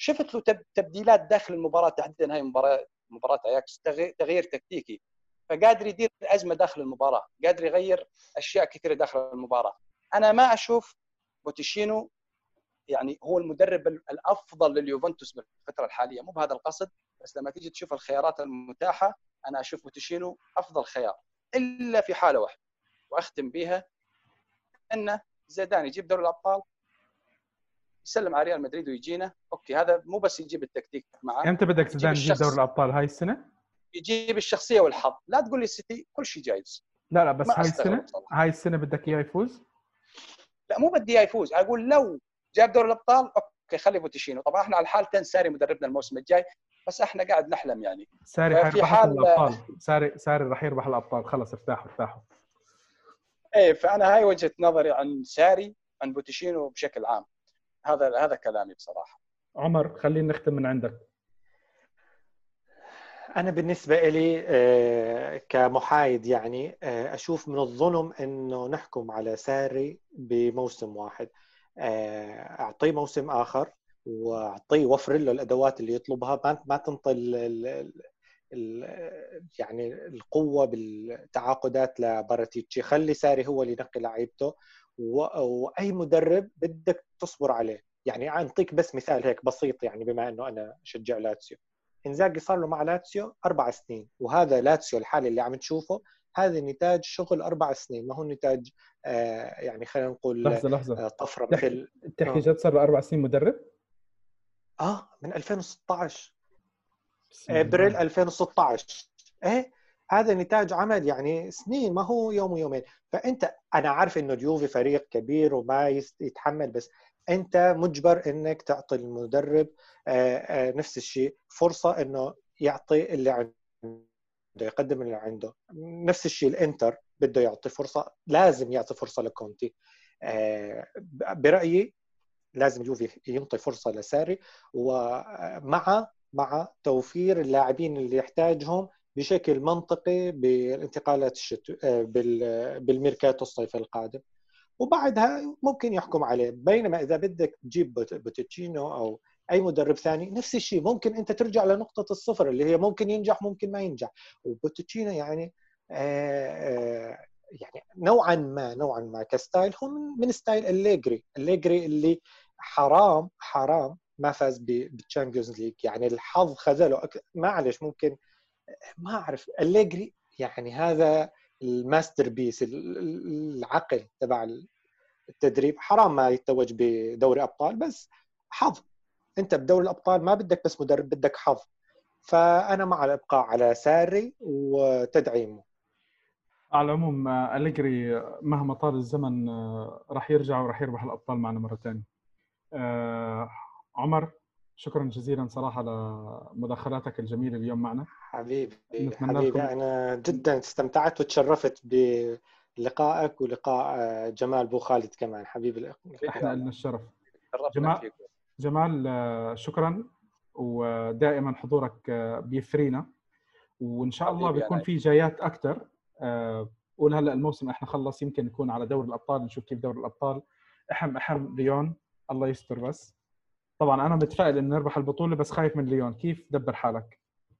شفت له تبديلات داخل المباراة تحديدا هاي مباراه مباراة أياكس تغيير تكتيكي. فقادر يدير ازمه داخل المباراة قادر يغير أشياء كثيرة داخل المباراة. أنا ما أشوف بوتشينو يعني هو المدرب الأفضل لليوفنتوس بالفترة الحالية. مو بهذا القصد بس لما تيجي تشوف الخيارات المتاحة أنا أشوف بوتشينو أفضل خيار. إلا في حالة واحدة وأختم بها انه زيدان يجيب دوري الأبطال يسلم على ريال مدريد ويجينا. okay هذا مو بس يجيب التكتيك معاه إمتى بدك زيدان يجيب دوري الأبطال هاي السنة؟ يجيب الشخصية والحظ. لا تقول لي السيتي كل شيء جايز. لا لا بس هاي السنة؟ هاي السنة بدك إياه يفوز؟ لا مو بدي إياه يفوز. أقول لو جاب دوري الأبطال okay خلي بوتشينو طبعا إحنا على الحال ساري مدربنا الموسم الجاي بس إحنا قاعد نحلم يعني. ساري حيربح حال... الأبطال. ساري ساري راح يربح الأبطال. خلص ارتاحوا ارتاحوا. إيه فأنا هاي وجهة نظري عن ساري عن بوتشينو بشكل عام. هذا هذا كلامي بصراحة. عمر خلينا نختم من عندك. أنا بالنسبة لي آه، كمحايد يعني آه، أشوف من الظلم إنه نحكم على ساري بموسم واحد. آه، أعطيه موسم آخر وأعطيه وفر له الأدوات اللي يطلبها. ما ما تنطي يعني القوة بالتعاقدات لباراتيتشي خلي ساري هو اللي ينقي لعيبته. واي مدرب بدك تصبر عليه. يعني أعطيك بس مثال هيك بسيط يعني بما إنه أنا بشجع لاتسيو. إنزاجي صار له مع لاتسيو أربع سنين وهذا لاتسيو الحالي اللي عم تشوفه هذا نتاج شغل أربع سنين ما هو نتاج آه يعني خلينا نقول لحظة لحظة. آه طفرة مثل تحكي جد صار له أربع سنين مدرب؟ آه من 2016 أبريل 2016 إيه؟ هذا نتاج عمل يعني سنين ما هو يوم ويومين. فأنت أنا عارف إنه اليوفي فريق كبير وما يتحمل بس أنت مجبر إنك تعطي المدرب آه، آه، نفس الشيء فرصة إنه يعطي اللي عنده يقدم اللي عنده. نفس الشيء الإنتر بده يعطي فرصة لازم يعطي فرصة لكونتي. آه، برأيي لازم اليوفي ينطي فرصة لساري ومع مع توفير اللاعبين اللي يحتاجهم بشكل منطقي بالانتقالات الشتو... آه، بالميركاتو الصيف القادم. وبعدها ممكن يحكم عليه. بينما إذا بدك تجيب بوتشيتينو أو أي مدرب ثاني نفس الشيء. ممكن أنت ترجع لنقطة الصفر اللي هي ممكن ينجح ممكن ما ينجح. وبوتشيتينو يعني آه، آه، يعني نوعا ما نوعا ما ك style هو من style أليجري أليجري اللي حرام حرام ما فاز بال Champions League. يعني الحظ خذله. معلش ممكن ما أعرف أليجري يعني هذا ال masterpiece العقل تبع التدريب. حرام ما يتوج بدوري أبطال بس حظ. أنت بدوري الأبطال ما بدك بس مدرب بدك حظ. فأنا مع الابقاء على ساري وتدعيمه. على العموم أليجري مهما طال الزمن راح يرجع وراح يربح الأبطال معنا مرة ثانية. آه، عمر شكرا جزيلا صراحة لمداخلاتك الجميلة اليوم معنا. حبيبي حبيبي. لكم... أنا جدا استمتعت وتشرفت بلقائك ولقاء جمال بو خالد كمان. حبيبي إحنا لنا الشرف. جمال جمال شكرا ودائما حضورك بيثرينا وإن شاء الله بيكون في جايات أكثر قول هلأ الموسم إحنا خلص يمكن يكون على دوري الأبطال نشوف كيف دوري الأبطال. احم احم ليون الله يستر بس. طبعا أنا متفائل انه نربح البطولة بس خايف من ليون. كيف دبر حالك؟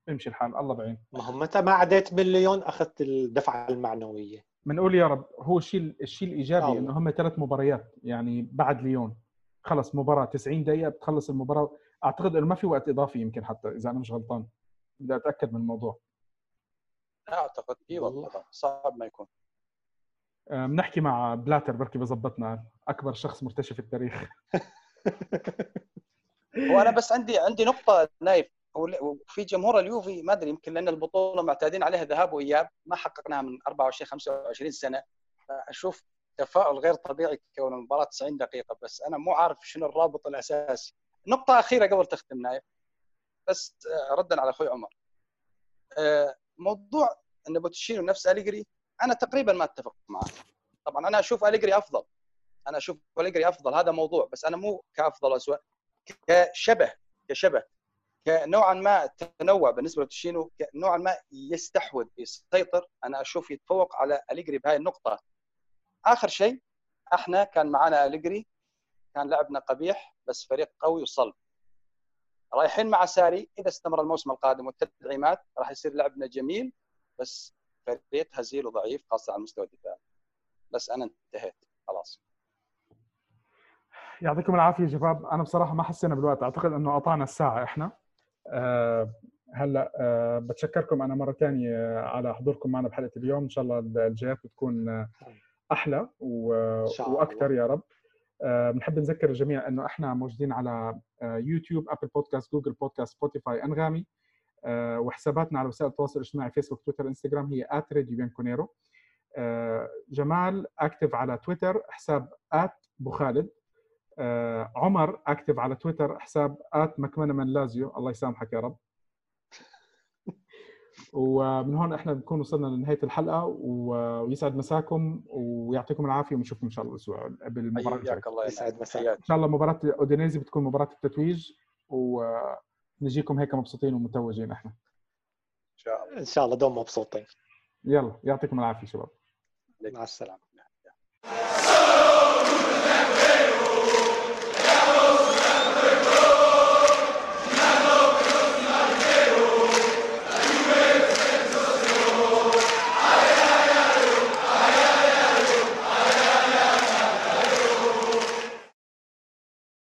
امشي الحال الله بعين. ما هو متى ما عديت من ليون أخذت الدفعة المعنوية. بنقول يا رب هو الشيء الشيء الإيجابي إنه هم ثلاث مباريات يعني بعد ليون. خلص مباراة 90 دقيقة بتخلص المباراة. أعتقد إنه ما في وقت إضافي يمكن حتى إذا أنا مش غلطان. بدي أتأكد من الموضوع. أعتقد اي والله. صعب ما يكون. بنحكي مع بلاتر بركي بظبطنا. أكبر شخص مرتشي في التاريخ. وأنا بس عندي عندي نقطة نايف. وفي جمهور اليوفي ما أدري يمكن لأن البطولة معتادين عليها ذهاب وإياب ما حققناها من 24 25 سنة. أشوف تفاؤل غير طبيعي كون المباراة 90 دقيقة بس أنا مو عارف شنو الرابط الأساسي. نقطة أخيرة قبل تختم نايف بس آه، ردا على أخوي عمر. آه، موضوع إن بوتشيتينو نفس أليجري أنا تقريبا ما أتفق معه. طبعا أنا أشوف أليجري أفضل. أنا أشوف أليجري أفضل. هذا موضوع بس أنا مو كأفضل اسوء كشبه كشبه كنوعا ما تنوع بالنسبة لبوتشيتينو نوعا ما يستحوذ يسيطر. أنا أشوف يتفوق على أليجري بهاي النقطة. آخر شيء إحنا كان معنا أليجري كان لعبنا قبيح بس فريق قوي وصلب. رايحين مع ساري إذا استمر الموسم القادم والتدعيمات راح يصير لعبنا جميل بس فريق هزيل وضعيف خاصة على المستوى الدفاعي. بس أنا انتهيت خلاص. يعطيكم العافية شباب. أنا بصراحة ما حسينا بالوقت. أعتقد إنه قطعنا الساعة إحنا. أه هلأ أه بتشكركم أنا مرة ثانية على حضوركم معنا بحلقة اليوم. إن شاء الله الجايات بتكون أحلى و... وأكثر يا رب. أه بنحب نذكر الجميع إنه إحنا موجودين على يوتيوب أبل بودكاست جوجل بودكاست سبوتيفاي أنغامي. أه وحساباتنا على وسائل التواصل الاجتماعي فيسبوك تويتر إنستغرام هي @راديو أه جمال أكتف على تويتر حساب @بوخالد. آه عمر أكتب على تويتر حساب آت مكمنه من لازيو الله يسامحك يا رب. ومن هون إحنا بنكون وصلنا لنهاية الحلقة ويسعد مساكم ويعطيكم العافية ونشوفكم إن شاء الله الأسبوع بالمباراه حياك الله يسعد مساك إن شاء الله مباراة أودينيزي بتكون مباراة التتويج ونجيكم هيك مبسوطين ومتوجين إحنا. إن شاء الله. إن شاء الله دوم مبسوطين. يلا يعطيكم العافية شباب. مع السلامة.